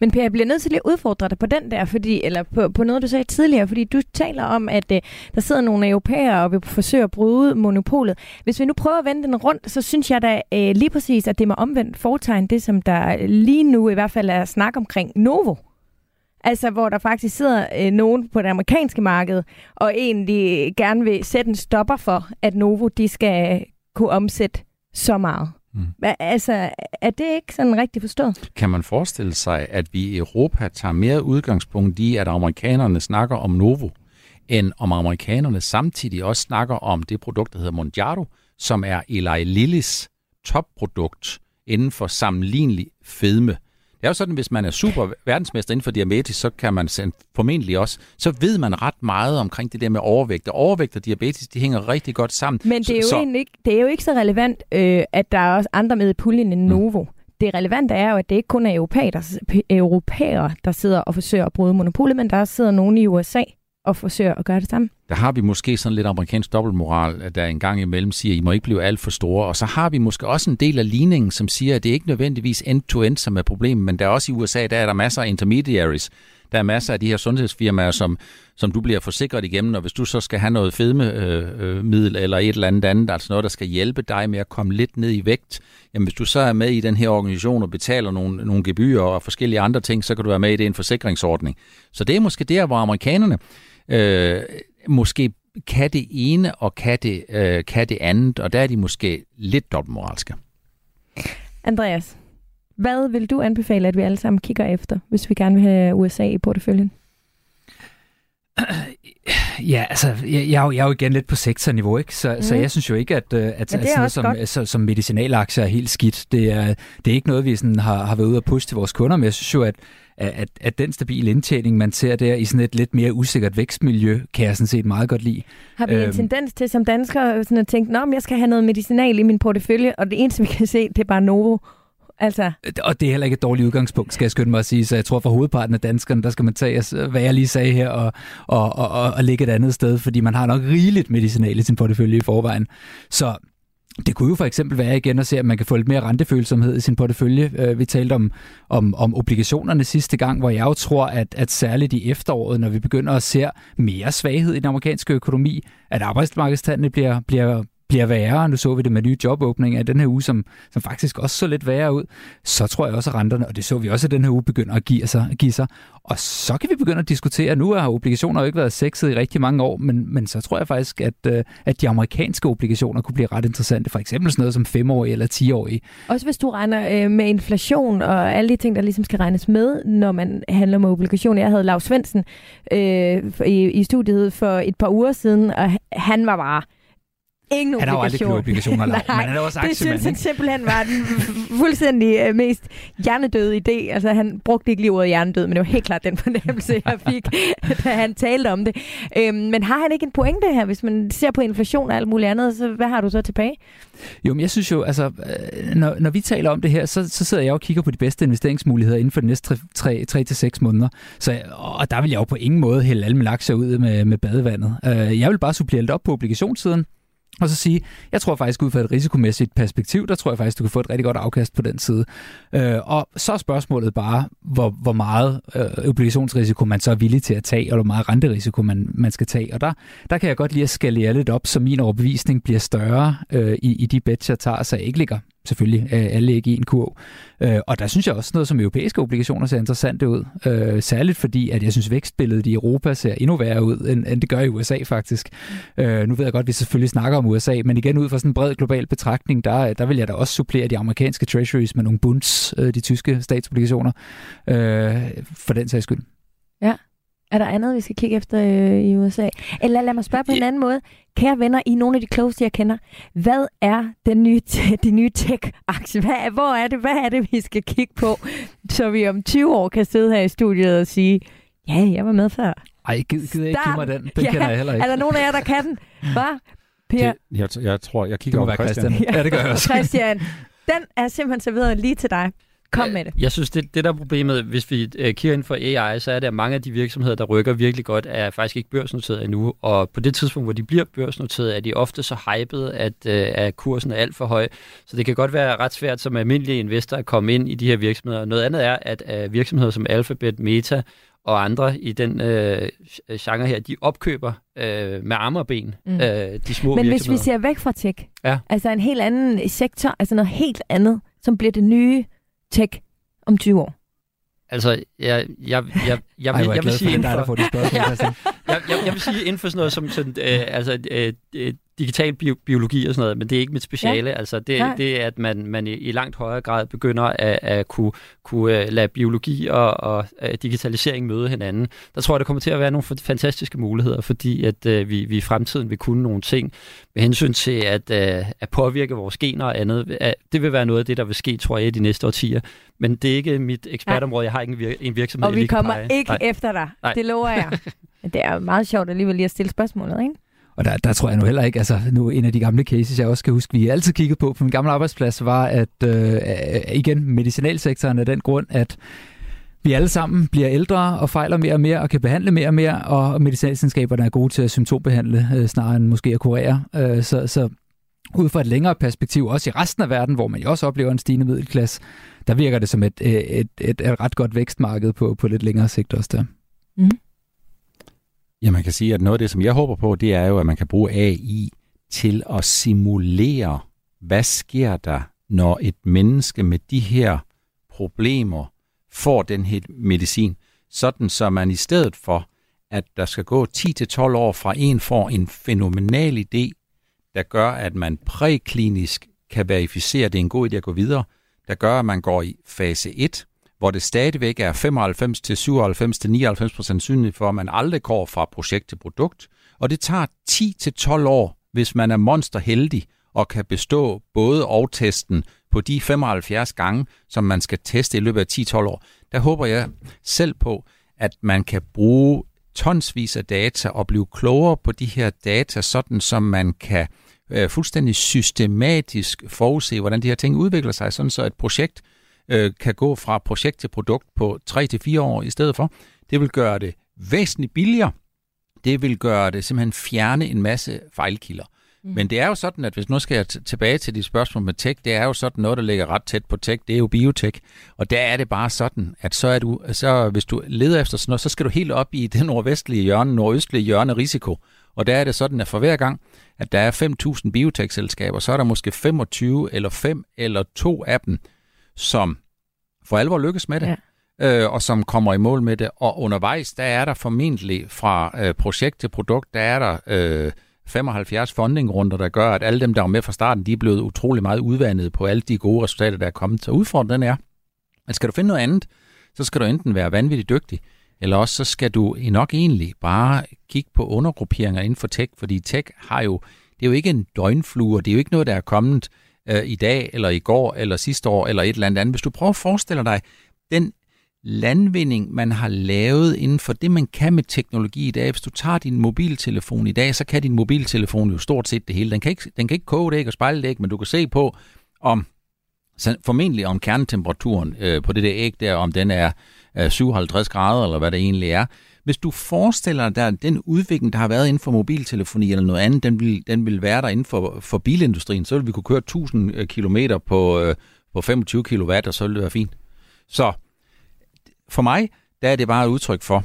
Men Per, jeg bliver nødt til at udfordre dig på den der, fordi, eller på, på noget, du sagde tidligere, fordi du taler om, at øh, der sidder nogle europæere og vil forsøge at bryde monopolet. Hvis vi nu prøver at vende den rundt, så synes jeg da øh, lige præcis, at det må omvendt foretegn det, som der lige nu i hvert fald er snak omkring Novo. Altså, hvor der faktisk sidder øh, nogen på det amerikanske marked, og egentlig gerne vil sætte en stopper for, at Novo de skal kunne omsætte så meget. Mm. Altså, er det ikke sådan rigtig forstået?
Kan man forestille sig, at vi i Europa tager mere udgangspunkt i, at amerikanerne snakker om Novo, end om amerikanerne samtidig også snakker om det produkt, der hedder Mondiaro, som er Eli Lillys topprodukt inden for sammenlignelig fedme. Det er jo sådan, hvis man er super verdensmester inden for diabetes, så kan man formentlig også, så ved man ret meget omkring det der med overvægt. Og overvægt og diabetes, de hænger rigtig godt sammen.
Men det er jo, så, egentlig ikke, det er jo ikke så relevant, øh, at der er også andre med i puljen end mm. Novo. Mm. Det relevante er jo, at det ikke kun er europæer, der, europæere, der sidder og forsøger at bryde monopolet, men der sidder nogen i USA, og forsøger at gøre det samme.
Der har vi måske sådan lidt amerikansk dobbeltmoral, der en gang imellem siger, at I må ikke blive alt for store. Og så har vi måske også en del af ligningen, som siger, at det ikke nødvendigvis end-to-end, som er problemet, men der er også i USA, der er der masser af intermediaries. Der er masser af de her sundhedsfirmaer, som, som du bliver forsikret igennem, og hvis du så skal have noget fedmemiddel øh, øh eller et eller andet andet, altså noget, der skal hjælpe dig med at komme lidt ned i vægt, jamen hvis du så er med i den her organisation og betaler nogle, nogle gebyrer og forskellige andre ting, så kan du være med i det en forsikringsordning. Så det er måske der, hvor amerikanerne øh, måske kan det ene og kan det, øh, kan det andet, og der er de måske lidt dobbeltmoralske.
Andreas, hvad vil du anbefale, at vi alle sammen kigger efter, hvis vi gerne vil have USA i porteføljen? (clears throat)
Ja, altså, jeg, jeg, er jo, jeg er jo igen lidt på sektorniveau, ikke? Så, mm. så jeg synes jo ikke, at, øh, at, at sådan noget som, så, som medicinalaktier er helt skidt. Det er, det er ikke noget, vi sådan har, har været ude at pushe til vores kunder, men jeg synes jo, at, at, at den stabile indtjening, man ser der i sådan et lidt mere usikkert vækstmiljø, kan jeg sådan set meget godt lide.
Har vi en øhm, tendens til som danskere sådan at tænke, at jeg skal have noget medicinal i min portefølje, og det eneste, vi kan se, det er bare Novo Altså.
Og det er heller ikke et dårligt udgangspunkt, skal jeg skynde mig at sige. Så jeg tror for hovedparten af danskerne, der skal man tage, hvad jeg lige sagde her, og, og, og, og, og lægge et andet sted, fordi man har nok rigeligt medicinal i sin portefølje i forvejen. Så det kunne jo for eksempel være igen at se, at man kan få lidt mere rentefølsomhed i sin portefølje. Øh, vi talte om, om, om obligationerne sidste gang, hvor jeg jo tror, at, at særligt i efteråret, når vi begynder at se mere svaghed i den amerikanske økonomi, at arbejdsmarkedstallene bliver, bliver bliver værre, nu så vi det med nye jobåbninger i den her uge, som, som faktisk også så lidt værre ud, så tror jeg også, at renterne, og det så vi også i den her uge, begynder at give sig, give sig. Og så kan vi begynde at diskutere, nu har obligationer jo ikke været sexet i rigtig mange år, men, men så tror jeg faktisk, at, øh, at de amerikanske obligationer kunne blive ret interessante. For eksempel sådan noget som femårige eller 10-årige.
Også hvis du regner øh, med inflation og alle de ting, der ligesom skal regnes med, når man handler med obligationer. Jeg havde Lars Svendsen øh, i, i studiet for et par uger siden, og han var bare ingen
han har jo aldrig obligationer, (laughs) Nej, men han er også
det synes han simpelthen var den fuldstændig uh, mest hjernedøde idé. Altså, han brugte ikke lige ordet hjernedød, men det var helt klart den fornemmelse, jeg (laughs) fik, da han talte om det. Øhm, men har han ikke en pointe her, hvis man ser på inflation og alt muligt andet, så hvad har du så tilbage?
Jo, men jeg synes jo, altså, øh, når, når vi taler om det her, så, så sidder jeg og kigger på de bedste investeringsmuligheder inden for de næste 3-6 måneder. Så, og der vil jeg jo på ingen måde hælde alle mine aktier ud med, med badevandet. Øh, jeg vil bare supplere lidt op på obligationssiden, og så sige, jeg tror faktisk ud fra et risikomæssigt perspektiv, der tror jeg faktisk, du kan få et rigtig godt afkast på den side. Øh, og så er spørgsmålet bare, hvor, hvor meget øh, obligationsrisiko man så er villig til at tage, og hvor meget renterisiko man, man skal tage. Og der, der kan jeg godt lige at skalere lidt op, så min overbevisning bliver større øh, i, i de bets, jeg tager, så jeg ikke ligger selvfølgelig øh, alle ikke i en kurv. Øh, og der synes jeg også noget som europæiske obligationer ser interessant ud. Øh, særligt fordi, at jeg synes vækstbilledet i Europa ser endnu værre ud, end, end det gør i USA faktisk. Øh, nu ved jeg godt, at vi selvfølgelig snakker om USA, men igen ud fra sådan en bred global betragtning, der, der vil jeg da også supplere de amerikanske treasuries med nogle bunds, øh, de tyske statsobligationer, øh, for den sags skyld.
Ja. Er der andet, vi skal kigge efter øh, i USA? Eller lad mig spørge på en anden måde. Kære venner, I nogle af de klogeste, jeg kender, hvad er den nye, (laughs) de nye tech-aktie? Hvad, hvor er det, hvad er det, vi skal kigge på, så vi om 20 år kan sidde her i studiet og sige, ja, jeg var med før.
Ej, gider gid ikke give mig den. Den ja, kender jeg heller ikke.
Er der nogen af jer, der kan den? Hvad? Per?
Det, jeg, jeg tror, jeg kigger
over Christian. Christian. Ja, det gør jeg også. (laughs)
Christian, den er simpelthen serveret lige til dig. Kom med det.
Jeg synes, det, det der er problemet, hvis vi uh, kigger ind for AI, så er det, at mange af de virksomheder, der rykker virkelig godt, er faktisk ikke børsnoteret endnu. Og på det tidspunkt, hvor de bliver børsnoteret, er de ofte så hyped, at, uh, at kursen er alt for høj. Så det kan godt være ret svært som almindelig investor at komme ind i de her virksomheder. Noget andet er, at uh, virksomheder som Alphabet, Meta og andre i den øh, genre her, de opkøber øh, med arme og ben mm. øh, de små
Men
hvis
vi ser væk fra tech, ja. altså en helt anden sektor, altså noget helt andet, som bliver det nye tech om 20 år?
Altså, jeg, jeg, jeg, jeg, jeg,
Ej,
jeg, jeg vil sige...
Inden for, det spørgsmål, (laughs)
jeg, jeg, jeg vil sige inden for sådan noget som sådan, øh, altså, øh, øh digital bio, biologi og sådan noget, men det er ikke mit speciale. Ja. Altså, det, det er, at man, man i, i langt højere grad begynder at, at kunne, kunne uh, lade biologi og, og uh, digitalisering møde hinanden. Der tror jeg, der kommer til at være nogle fantastiske muligheder, fordi at uh, vi, vi i fremtiden vil kunne nogle ting med hensyn til at, uh, at påvirke vores gener og andet. Uh, det vil være noget af det, der vil ske, tror jeg, i de næste årtier. Men det er ikke mit ekspertområde. Jeg har ikke en, vir- en virksomhed,
Og vi kommer ikke Nej. efter dig. Nej. Det lover jeg. (laughs) det er meget sjovt alligevel lige at stille spørgsmålet, ikke?
Og der, der tror jeg nu heller ikke, altså nu en af de gamle cases, jeg også kan huske, vi altid kiggede på på min gamle arbejdsplads, var, at øh, øh igen, medicinalsektoren er den grund, at vi alle sammen bliver ældre og fejler mere og mere og kan behandle mere og mere, og medicinalselskaberne er gode til at symptombehandle, øh, snarere end måske at kurere. Øh, så, så ud fra et længere perspektiv, også i resten af verden, hvor man jo også oplever en stigende middelklasse, der virker det som et, øh, et, et, et, ret godt vækstmarked på, på lidt længere sigt også der. Mm.
Ja, man kan sige, at noget af det, som jeg håber på, det er jo, at man kan bruge AI til at simulere, hvad sker der, når et menneske med de her problemer får den her medicin, sådan så man i stedet for, at der skal gå 10-12 år fra en får en fænomenal idé, der gør, at man præklinisk kan verificere, at det er en god idé at gå videre, der gør, at man går i fase 1, hvor det stadigvæk er 95 til 97 til 99 procent sandsynligt for, at man aldrig går fra projekt til produkt. Og det tager 10 til 12 år, hvis man er monsterheldig og kan bestå både og testen på de 75 gange, som man skal teste i løbet af 10-12 år. Der håber jeg selv på, at man kan bruge tonsvis af data og blive klogere på de her data, sådan som man kan øh, fuldstændig systematisk forudse, hvordan de her ting udvikler sig, sådan så et projekt øh, kan gå fra projekt til produkt på 3 til fire år i stedet for. Det vil gøre det væsentligt billigere. Det vil gøre det simpelthen fjerne en masse fejlkilder. Mm. Men det er jo sådan, at hvis nu skal jeg tilbage til de spørgsmål med tech, det er jo sådan noget, der ligger ret tæt på tech, det er jo biotech. Og der er det bare sådan, at så er du, så hvis du leder efter sådan noget, så skal du helt op i det nordvestlige hjørne, nordøstlige hjørne risiko. Og der er det sådan, at for hver gang, at der er 5.000 biotech-selskaber, så er der måske 25 eller 5 eller 2 af dem, som for alvor lykkes med det. Ja øh, og som kommer i mål med det. Og undervejs, der er der formentlig fra øh, projekt til produkt, der er der øh, 75 fundingrunder, der gør, at alle dem, der var med fra starten, de er blevet utrolig meget udvandet på alle de gode resultater, der er kommet. Så udfordringen er, at skal du finde noget andet, så skal du enten være vanvittigt dygtig, eller også så skal du nok egentlig bare kigge på undergrupperinger inden for tech, fordi tech har jo, det er jo ikke en døgnflue, det er jo ikke noget, der er kommet øh, i dag, eller i går, eller sidste år, eller et eller andet. Hvis du prøver at forestille dig den landvinding, man har lavet inden for det, man kan med teknologi i dag. Hvis du tager din mobiltelefon i dag, så kan din mobiltelefon jo stort set det hele. Den kan ikke, den kan ikke koge det ikke og spejle det ikke, men du kan se på, om formentlig om kernetemperaturen øh, på det der æg der, om den er øh, 57 grader, eller hvad det egentlig er. Hvis du forestiller dig, at den udvikling, der har været inden for mobiltelefoni eller noget andet, den vil, den vil være der inden for, for bilindustrien, så vil vi kunne køre 1000 øh, km på, øh, på 25 kW, og så vil det være fint. Så for mig, der er det bare et udtryk for,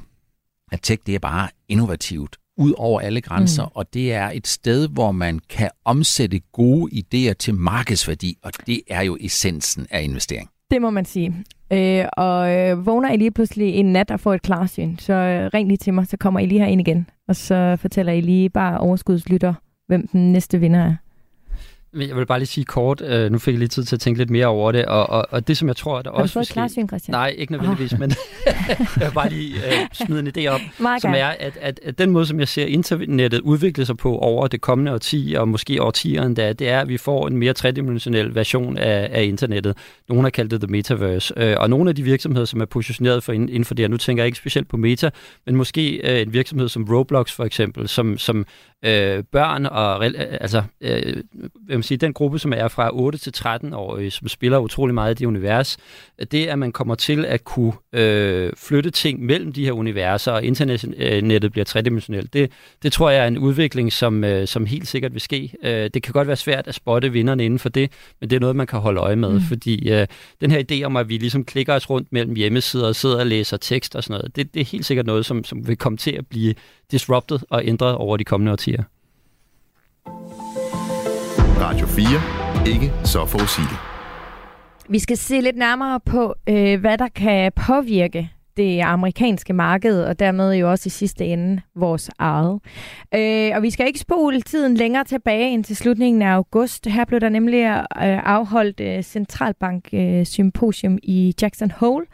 at tech det er bare innovativt ud over alle grænser, mm. og det er et sted, hvor man kan omsætte gode idéer til markedsværdi, og det er jo essensen af investering.
Det må man sige. Øh, og øh, vågner I lige pludselig en nat og får et klarsyn, så øh, ring lige til mig, så kommer I lige ind igen, og så fortæller I lige bare overskudslytter, hvem den næste vinder er.
Jeg vil bare lige sige kort, øh, nu fik jeg lige tid til at tænke lidt mere over det, og, og, og det som jeg tror, der
Har
også...
Har du fået klarsyn, Christian?
Nej, ikke nødvendigvis, oh. men (laughs) jeg vil bare lige øh, smide en idé op, (laughs)
Meget
som er, at, at, at den måde, som jeg ser internettet udvikle sig på over det kommende årti, og måske årtier endda, det er, at vi får en mere tredimensionel version af, af internettet. Nogle har kaldt det the metaverse, øh, og nogle af de virksomheder, som er positioneret for inden for det, og nu tænker jeg ikke specielt på meta, men måske øh, en virksomhed som Roblox for eksempel, som, som øh, børn og altså øh, sige, den gruppe, som er fra 8 til 13 år, som spiller utrolig meget i det univers, det at man kommer til at kunne øh, flytte ting mellem de her universer, og internettet bliver tredimensionelt, det, det tror jeg er en udvikling, som, øh, som helt sikkert vil ske. Øh, det kan godt være svært at spotte vinderne inden for det, men det er noget, man kan holde øje med, mm. fordi øh, den her idé om, at vi ligesom klikker os rundt mellem hjemmesider og sidder og læser tekst og sådan noget, det, det er helt sikkert noget, som, som vil komme til at blive disrupted og ændret over de kommende årtier.
Radio 4. Ikke så forudsigeligt.
Vi skal se lidt nærmere på, øh, hvad der kan påvirke det amerikanske marked, og dermed jo også i sidste ende vores eget. Øh, og vi skal ikke spole tiden længere tilbage end til slutningen af august. Her blev der nemlig øh, afholdt øh, centralbank-symposium øh, i Jackson Hole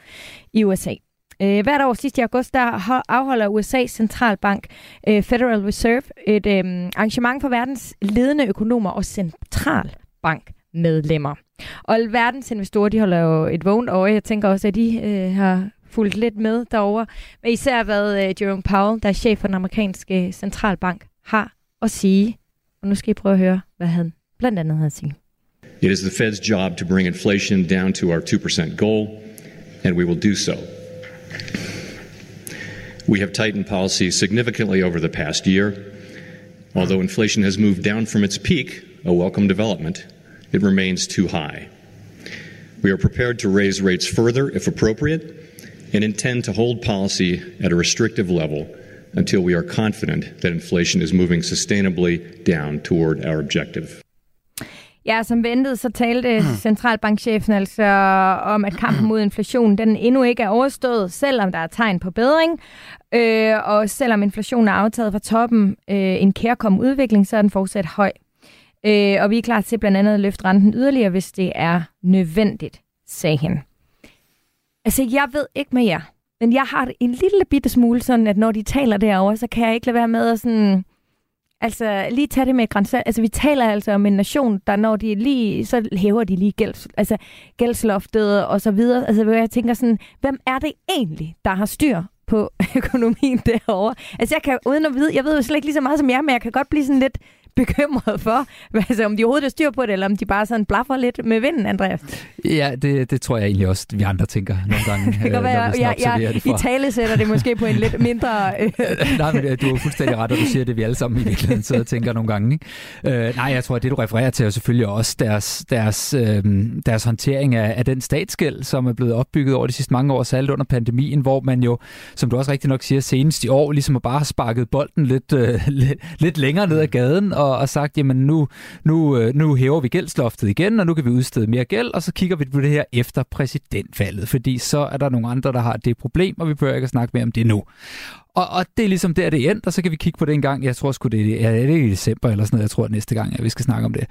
i USA. Øh, hvert år sidst i august, der afholder USA's centralbank øh, Federal Reserve et øh, arrangement for verdens ledende økonomer og centralbankmedlemmer. Og verdens investorer, de holder jo et vågent øje. Jeg tænker også, at de øh, har fulgt lidt med derover. Men især hvad øh, Jerome Powell, der er chef for den amerikanske centralbank, har at sige. Og nu skal I prøve at høre, hvad han blandt andet har at sige.
It is the Fed's job to bring inflation down to our 2% goal, and we will do so. We have tightened policy significantly over the past year. Although inflation has moved down from its peak, a welcome development, it remains too high. We are prepared to raise rates further if appropriate and intend to hold policy at a restrictive level until we are confident that inflation is moving sustainably down toward our objective.
Ja, som ventet, så talte mm. centralbankchefen altså om, at kampen mod inflation, den endnu ikke er overstået, selvom der er tegn på bedring. Øh, og selvom inflationen er aftaget fra toppen, øh, en kærkom udvikling, så er den fortsat høj. Øh, og vi er klar til blandt andet at løfte renten yderligere, hvis det er nødvendigt, sagde han. Altså, jeg ved ikke med jer, men jeg har en lille bitte smule sådan, at når de taler derovre, så kan jeg ikke lade være med at sådan Altså, lige tage det med grænsat. Altså, vi taler altså om en nation, der når de lige, så hæver de lige gælds, altså, gældsloftet og så videre. Altså, hvor jeg tænker sådan, hvem er det egentlig, der har styr på (laughs) økonomien derovre? Altså, jeg kan uden at vide, jeg ved jo slet ikke lige så meget som jer, men jeg kan godt blive sådan lidt (laughs) bekymret for, altså, om de overhovedet er styr på det, eller om de bare sådan blaffer lidt med vinden, Andreas.
Ja, det, det tror jeg egentlig også, vi andre tænker nogle gange. (laughs)
det kan være, jeg, jeg, jeg i tale sætter det måske på en lidt (laughs) mindre... Øh.
nej, men du har fuldstændig ret, og du siger det, vi alle sammen i virkeligheden sidder og tænker nogle gange. Ikke? Øh, nej, jeg tror, at det du refererer til er selvfølgelig også deres, deres, øh, deres håndtering af, af den statsgæld, som er blevet opbygget over de sidste mange år, særligt under pandemien, hvor man jo, som du også rigtig nok siger, senest i år, ligesom bare har sparket bolden lidt, øh, lidt, lidt længere ned ad gaden og, og sagt, jamen nu, nu, øh, nu hæver vi gældsloftet igen, og nu kan vi udstede mere gæld, og så kigger vi på det her efter præsidentvalget, fordi så er der nogle andre, der har det problem, og vi behøver ikke at snakke mere om det nu. Og, og det er ligesom der, det endte, og så kan vi kigge på det en gang. Jeg tror sgu, det er, ja, det er i december eller sådan noget. Jeg tror, at næste gang, at vi skal snakke om det.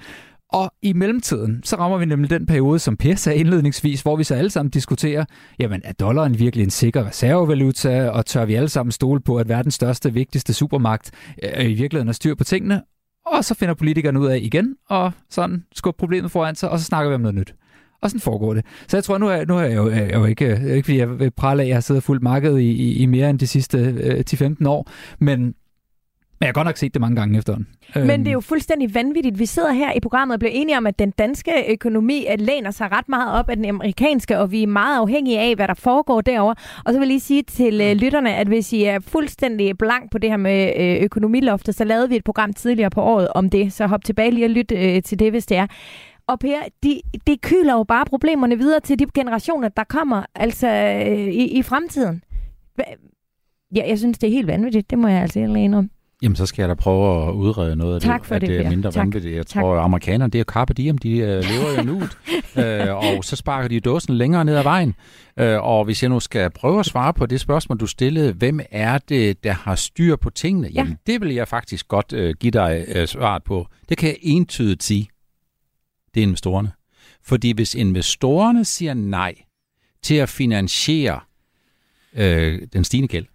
Og i mellemtiden, så rammer vi nemlig den periode, som Per sagde indledningsvis, hvor vi så alle sammen diskuterer, jamen er dollaren virkelig en sikker reservevaluta, og tør vi alle sammen stole på, at verdens største, vigtigste supermagt øh, i virkeligheden har styr på tingene? Og så finder politikerne ud af igen, og sådan skubber problemet foran sig, og så snakker vi om noget nyt. Og sådan foregår det. Så jeg tror, nu er, nu er jeg, jo, jeg er jo ikke, ikke fordi jeg vil prale af, at jeg har siddet fuldt markedet i, i, i mere end de sidste øh, 10-15 år, men men jeg har godt nok set det mange gange efterhånden.
Men det er jo øhm. fuldstændig vanvittigt. Vi sidder her i programmet og bliver enige om, at den danske økonomi læner sig ret meget op af den amerikanske, og vi er meget afhængige af, hvad der foregår derovre. Og så vil jeg lige sige til øh, lytterne, at hvis I er fuldstændig blank på det her med øh, økonomiloftet, så lavede vi et program tidligere på året om det. Så hop tilbage lige og lyt øh, til det, hvis det er. Og Per, de, det kyler jo bare problemerne videre til de generationer, der kommer altså i, i fremtiden. Ja, jeg synes, det er helt vanvittigt. Det må jeg altså ikke om.
Jamen, så skal jeg da prøve at udrede noget af
tak
det,
for
at
det,
det er mindre tak. vanvittigt. Jeg tak. tror, at amerikanerne, det er carpe diem, de uh, lever jo nu, uh, (laughs) og så sparker de dåsen længere ned ad vejen. Uh, og hvis jeg nu skal prøve at svare på det spørgsmål, du stillede, hvem er det, der har styr på tingene? Ja. Jamen, det vil jeg faktisk godt uh, give dig uh, svaret på. Det kan jeg entydigt sige. Det er investorerne. Fordi hvis investorerne siger nej til at finansiere uh, den stigende gæld,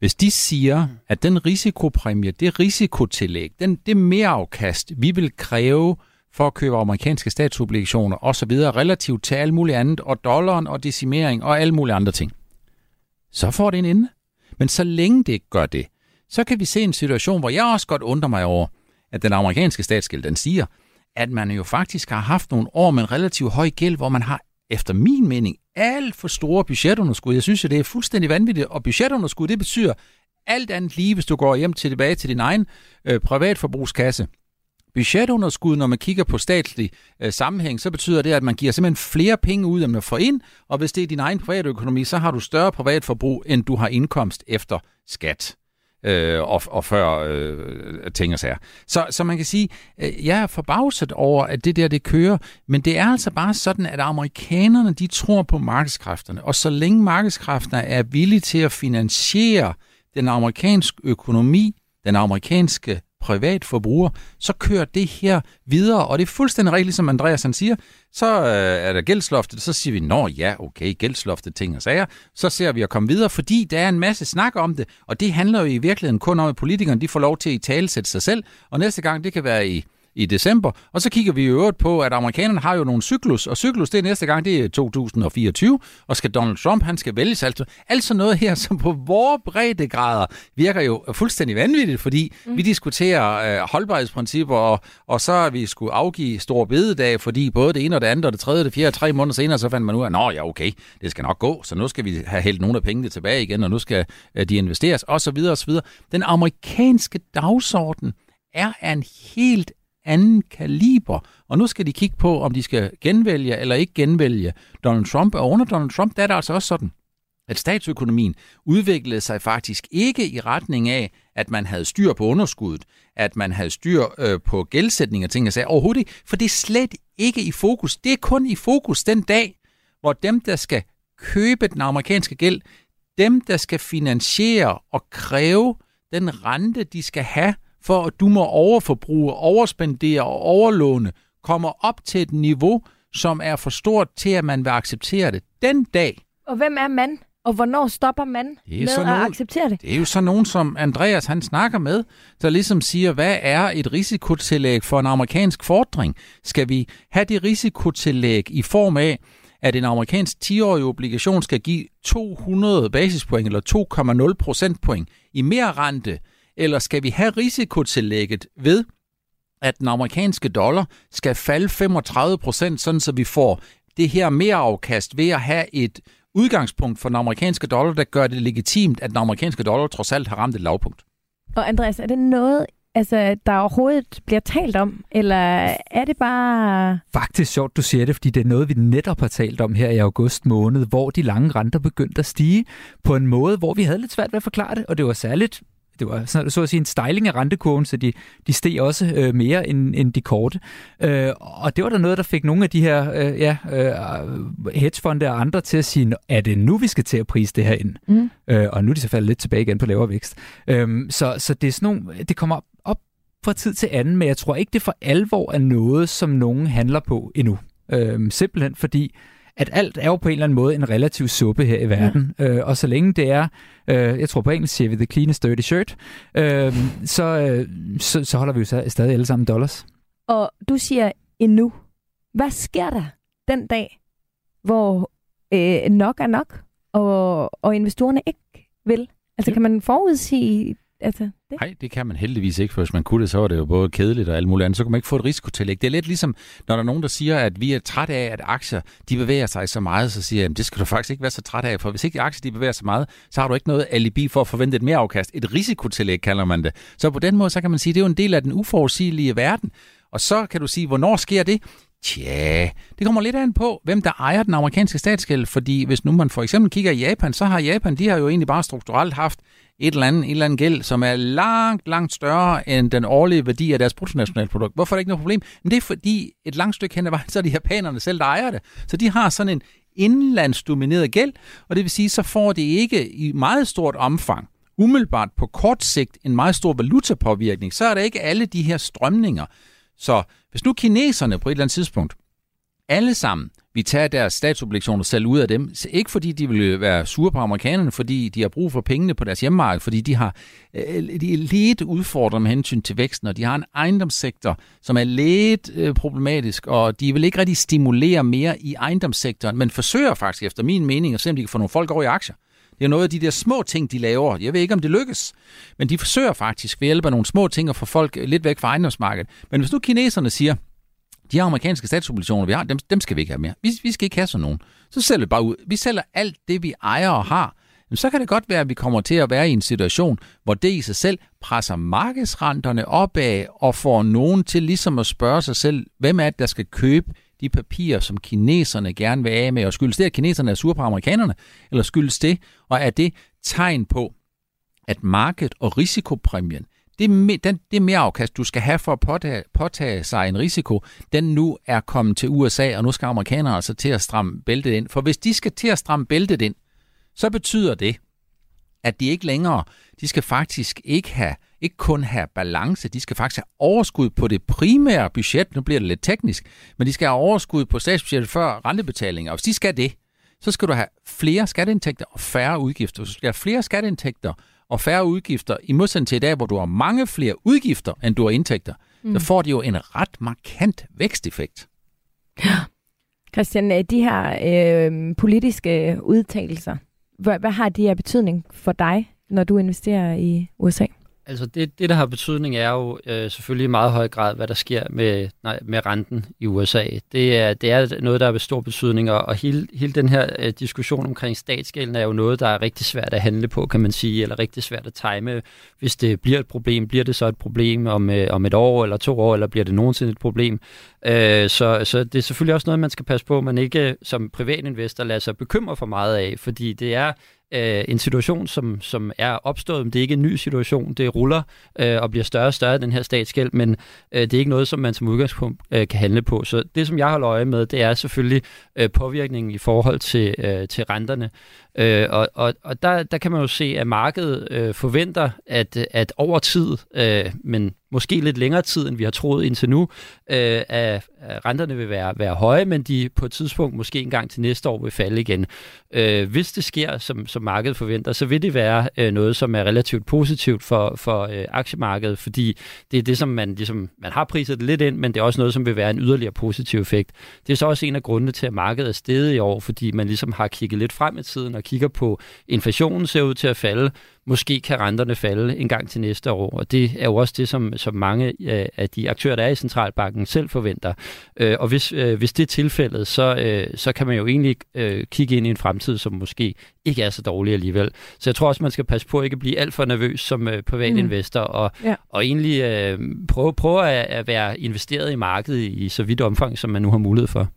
hvis de siger, at den risikopræmie, det risikotillæg, den, det mere afkast, vi vil kræve for at købe amerikanske statsobligationer osv., relativt til alt muligt andet, og dollaren og decimering og alle mulige andre ting, så får det en ende. Men så længe det ikke gør det, så kan vi se en situation, hvor jeg også godt undrer mig over, at den amerikanske statsgæld, den siger, at man jo faktisk har haft nogle år med en relativt høj gæld, hvor man har efter min mening alt for store budgetunderskud. Jeg synes, at det er fuldstændig vanvittigt, og budgetunderskud, det betyder alt andet lige, hvis du går hjem til tilbage til din egen øh, privatforbrugskasse. Budgetunderskud, når man kigger på statslig øh, sammenhæng, så betyder det, at man giver simpelthen flere penge ud, end man får ind, og hvis det er din egen privatøkonomi, så har du større privatforbrug, end du har indkomst efter skat øh, og, og før øh, ting og sager. Så, så man kan sige, øh, jeg er forbavset over, at det der, det kører, men det er altså bare sådan, at amerikanerne, de tror på markedskræfterne, og så længe markedskræfterne er villige til at finansiere den amerikanske økonomi, den amerikanske privat forbruger, så kører det her videre, og det er fuldstændig rigtigt, som Andreas han siger, så øh, er der gældsloftet, så siger vi, nå ja, okay, gældsloftet, ting og sager, så ser vi at komme videre, fordi der er en masse snak om det, og det handler jo i virkeligheden kun om, at politikerne de får lov til at i talesætte sig selv, og næste gang, det kan være i i december. Og så kigger vi i øvrigt på, at amerikanerne har jo nogle cyklus, og cyklus det er næste gang, det er 2024, og skal Donald Trump, han skal vælges. Altså, altså noget her, (laughs) som på vores breddegrader virker jo fuldstændig vanvittigt, fordi mm. vi diskuterer øh, holdbarhedsprincipper, og, og så er vi skulle afgive stor bededag, fordi både det ene og det andet, og det tredje og det fjerde, tre måneder senere, så fandt man ud af, nå ja, okay, det skal nok gå, så nu skal vi have hældt nogle af pengene tilbage igen, og nu skal øh, de investeres, osv. osv. Den amerikanske dagsorden er en helt anden kaliber. Og nu skal de kigge på, om de skal genvælge eller ikke genvælge Donald Trump. Og under Donald Trump, der er det altså også sådan, at statsøkonomien udviklede sig faktisk ikke i retning af, at man havde styr på underskuddet, at man havde styr øh, på gældsætning og ting og sager. Overhovedet ikke, for det er slet ikke i fokus. Det er kun i fokus den dag, hvor dem, der skal købe den amerikanske gæld, dem, der skal finansiere og kræve den rente, de skal have for at du må overforbruge, overspendere og overlåne, kommer op til et niveau, som er for stort til, at man vil acceptere det den dag.
Og hvem er man? Og hvornår stopper man med at nogen, acceptere det?
Det er jo så nogen, som Andreas han snakker med, der ligesom siger, hvad er et risikotillæg for en amerikansk fordring? Skal vi have det risikotillæg i form af, at en amerikansk 10-årig obligation skal give 200 basispoint eller 2,0 procentpoint i mere rente, eller skal vi have risikotillægget ved, at den amerikanske dollar skal falde 35 procent, sådan så vi får det her mere afkast ved at have et udgangspunkt for den amerikanske dollar, der gør det legitimt, at den amerikanske dollar trods alt har ramt et lavpunkt.
Og Andreas, er det noget, altså, der overhovedet bliver talt om, eller er det bare...
Faktisk sjovt, du siger det, fordi det er noget, vi netop har talt om her i august måned, hvor de lange renter begyndte at stige på en måde, hvor vi havde lidt svært ved at forklare det, og det var særligt det var sådan, så at sige en styling af rentekurven, så de, de steg også øh, mere end, end de korte. Øh, og det var der noget, der fik nogle af de her øh, ja, øh, hedgefonde og andre til at sige, er det nu, vi skal til at prise det her ind? Mm. Øh, og nu er de så faldet lidt tilbage igen på lavere vækst. Øh, så, så det er sådan nogle, det kommer op fra tid til anden, men jeg tror ikke, det for alvor er noget, som nogen handler på endnu. Øh, simpelthen fordi, at alt er jo på en eller anden måde en relativ suppe her i verden. Ja. Øh, og så længe det er, øh, jeg tror på engelsk siger vi the cleanest dirty shirt, øh, så, øh, så, så holder vi jo stadig alle sammen dollars.
Og du siger endnu. Hvad sker der den dag, hvor øh, nok er nok, og, og investorerne ikke vil? Altså ja. kan man forudsige altså,
det? Nej, det kan man heldigvis ikke, for hvis man kunne det, så var det jo både kedeligt og alt muligt andet. Så kunne man ikke få et risikotillæg. Det er lidt ligesom, når der er nogen, der siger, at vi er trætte af, at aktier de bevæger sig så meget, så siger jeg, at det skal du faktisk ikke være så træt af, for hvis ikke aktier de bevæger sig meget, så har du ikke noget alibi for at forvente et mere afkast. Et risikotillæg kalder man det. Så på den måde, så kan man sige, at det er jo en del af den uforudsigelige verden. Og så kan du sige, hvornår sker det? Tja, det kommer lidt an på, hvem der ejer den amerikanske statsgæld, fordi hvis nu man for eksempel kigger i Japan, så har Japan, de har jo egentlig bare strukturelt haft et eller andet, et eller andet gæld, som er langt, langt større end den årlige værdi af deres bruttonationalprodukt. Hvorfor er det ikke noget problem? Men det er fordi, et langt stykke hen ad vejen, (laughs) så er det japanerne selv, der ejer det. Så de har sådan en indlandsdomineret gæld, og det vil sige, så får det ikke i meget stort omfang umiddelbart på kort sigt en meget stor valutapåvirkning, så er der ikke alle de her strømninger. Så hvis nu kineserne på et eller andet tidspunkt alle sammen vi tager deres statsobligationer selv ud af dem. Ikke fordi de vil være sure på amerikanerne, fordi de har brug for pengene på deres hjemmemarked, fordi de har øh, de er lidt udfordret med hensyn til væksten, og de har en ejendomssektor, som er lidt øh, problematisk, og de vil ikke rigtig stimulere mere i ejendomssektoren, men forsøger faktisk efter min mening at se, om de kan få nogle folk over i aktier. Det er noget af de der små ting, de laver. Jeg ved ikke, om det lykkes, men de forsøger faktisk ved hjælp af nogle små ting at få folk lidt væk fra ejendomsmarkedet. Men hvis nu kineserne siger, de amerikanske statsobligationer, vi har, dem, dem skal vi ikke have mere. Vi, vi skal ikke have sådan nogen. Så sælger vi bare ud. Vi sælger alt det, vi ejer og har. Men så kan det godt være, at vi kommer til at være i en situation, hvor det i sig selv presser markedsrenterne opad og får nogen til ligesom at spørge sig selv, hvem er det, der skal købe de papirer, som kineserne gerne vil af med, og skyldes det, at kineserne er sure på amerikanerne, eller skyldes det, og er det tegn på, at markedet og risikopræmien det, den, det mere afkast, du skal have for at påtage, påtage sig en risiko, den nu er kommet til USA, og nu skal amerikanerne altså til at stramme bæltet ind. For hvis de skal til at stramme bæltet ind, så betyder det, at de ikke længere, de skal faktisk ikke have, ikke kun have balance, de skal faktisk have overskud på det primære budget, nu bliver det lidt teknisk, men de skal have overskud på statsbudgettet før rentebetalinger, og hvis de skal det, så skal du have flere skatteindtægter og færre udgifter. Hvis du skal have flere skatteindtægter og færre udgifter, i modsætning til i dag, hvor du har mange flere udgifter, end du har indtægter, mm. så får de jo en ret markant væksteffekt.
Ja. Christian, øh, de her øh, politiske udtalelser, hvad, hvad har de her betydning for dig, når du investerer i USA?
Altså det, det, der har betydning, er jo øh, selvfølgelig i meget høj grad, hvad der sker med, nej, med renten i USA. Det er, det er noget, der har stor betydning, og, og hele, hele den her øh, diskussion omkring statsgælden er jo noget, der er rigtig svært at handle på, kan man sige, eller rigtig svært at time. Hvis det bliver et problem, bliver det så et problem om, øh, om et år eller to år, eller bliver det nogensinde et problem? Øh, så, så det er selvfølgelig også noget, man skal passe på, man ikke øh, som privatinvestor lader sig bekymre for meget af, fordi det er øh, en situation, som, som er opstået, men det er ikke en ny situation. Det ruller øh, og bliver større og større, den her statsgæld, men øh, det er ikke noget, som man som udgangspunkt øh, kan handle på. Så det, som jeg holder øje med, det er selvfølgelig øh, påvirkningen i forhold til, øh, til renterne. Øh, og og, og der, der kan man jo se, at markedet øh, forventer, at, at over tid, øh, men måske lidt længere tid, end vi har troet indtil nu, øh, at, renterne vil være, være høje, men de på et tidspunkt måske engang til næste år vil falde igen. Øh, hvis det sker, som, som markedet forventer, så vil det være øh, noget, som er relativt positivt for, for øh, aktiemarkedet, fordi det er det, som man, ligesom, man har priset lidt ind, men det er også noget, som vil være en yderligere positiv effekt. Det er så også en af grundene til, at markedet er steget i år, fordi man ligesom har kigget lidt frem i tiden og kigger på inflationen ser ud til at falde, måske kan renterne falde en gang til næste år, og det er jo også det, som, som mange øh, af de aktører, der er i centralbanken, selv forventer. Øh, og hvis, øh, hvis det er tilfældet, så, så kan man jo egentlig kigge ind i en fremtid, som måske ikke er så dårlig alligevel. Så jeg tror også, man skal passe på at ikke blive alt for nervøs som privat mm. investor, og, ja. og egentlig prøve, prøve at, at være investeret i markedet i så vidt omfang, som man nu har mulighed for.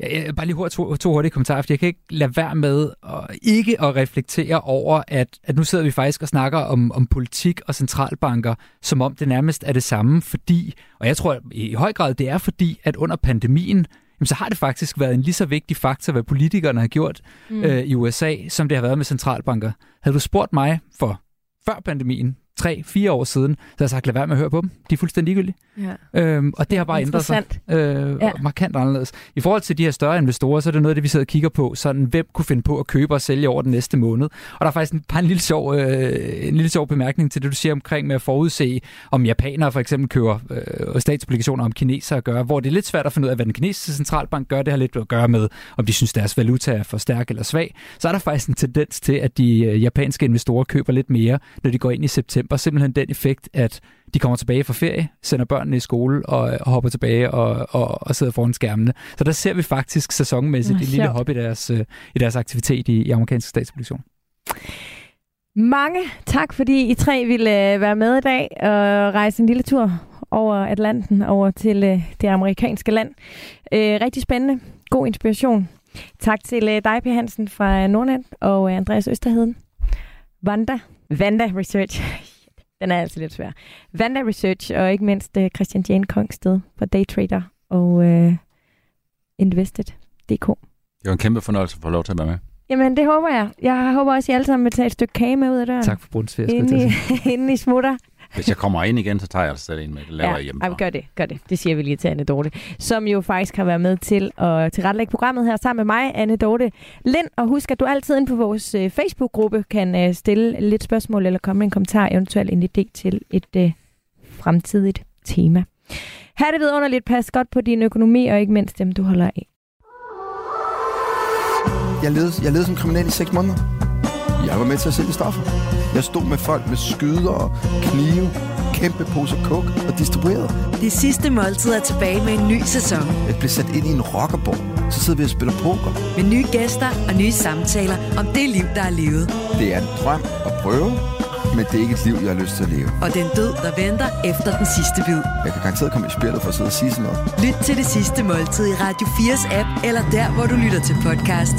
Ja, jeg, bare lige hurtigt, to, to hurtige kommentarer, fordi jeg kan ikke lade være med at, ikke at reflektere over, at, at nu sidder vi faktisk og snakker om, om politik og centralbanker, som om det nærmest er det samme, fordi, og jeg tror i høj grad, det er fordi, at under pandemien, jamen, så har det faktisk været en lige så vigtig faktor, hvad politikerne har gjort mm. øh, i USA, som det har været med centralbanker. Havde du spurgt mig for før pandemien, tre, fire år siden, så har jeg sagt, lad være med at høre på dem. De er fuldstændig ligegyldige. Ja. Øhm, og det har bare ændret sig øh, ja. markant anderledes. I forhold til de her større investorer, så er det noget af det, vi sidder og kigger på. Sådan, hvem kunne finde på at købe og sælge over den næste måned? Og der er faktisk en, bare en, lille sjov, øh, en lille sjov bemærkning til det, du siger omkring med at forudse, om japanere for eksempel køber øh, statsobligationer, om kinesere gør, hvor det er lidt svært at finde ud af, hvad den kinesiske centralbank gør. Det har lidt at gøre med, om de synes, deres valuta er for stærk eller svag. Så er der faktisk en tendens til, at de øh, japanske investorer køber lidt mere, når de går ind i september. Simpelthen den effekt, at de kommer tilbage fra ferie, sender børnene i skole og, og hopper tilbage og, og, og sidder foran skærmene. Så der ser vi faktisk sæsonmæssigt en lille hop i deres, øh, i deres aktivitet i, i amerikansk statsproduktion.
Mange tak, fordi I tre ville øh, være med i dag og rejse en lille tur over Atlanten, over til øh, det amerikanske land. rigtig spændende. God inspiration. Tak til dig, P. Hansen fra Nordland, og Andreas Østerheden. Vanda, Vanda Research den er altså lidt svær. Vanda Research, og ikke mindst uh, Christian Jane Kongsted fra Daytrader og uh, Invested.dk.
Det var en kæmpe fornøjelse at få lov til at være med.
Jamen, det håber jeg. Jeg håber også, at I alle sammen vil tage et stykke kage med ud af døren.
Tak for Brunsviger,
inden, I, (laughs) inden I smutter.
Hvis jeg kommer ind igen, så tager jeg selv ind med det. Laver ja, hjemme.
Ja, gør det, gør det. Det siger vi lige til Anne Dorte, som jo faktisk har været med til at tilrettelægge programmet her sammen med mig, Anne Dorte Lind. Og husk, at du altid ind på vores uh, Facebook-gruppe kan uh, stille lidt spørgsmål eller komme med en kommentar, eventuelt en idé til et uh, fremtidigt tema. Her er det vidunderligt. Pas godt på din økonomi, og ikke mindst dem, du holder af.
Jeg levede, jeg levede som kriminel i seks måneder. Jeg var med til at sælge stoffer. Jeg stod med folk med skyder knive, kæmpe poser kok og distribueret.
Det sidste måltid er tilbage med en ny sæson.
Jeg blev sat ind i en rockerborg. Så sidder vi og spiller poker.
Med nye gæster og nye samtaler om det liv, der er levet.
Det er en drøm at prøve, men det er ikke et liv, jeg har lyst til at leve.
Og den død, der venter efter den sidste bid.
Jeg kan garanteret komme i spillet for at sidde og sige sådan noget.
Lyt til det sidste måltid i Radio 4's app, eller der, hvor du lytter til podcast.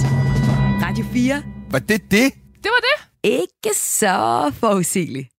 Radio 4.
Var det det?
Det var det.
Ikke så forudsigeligt.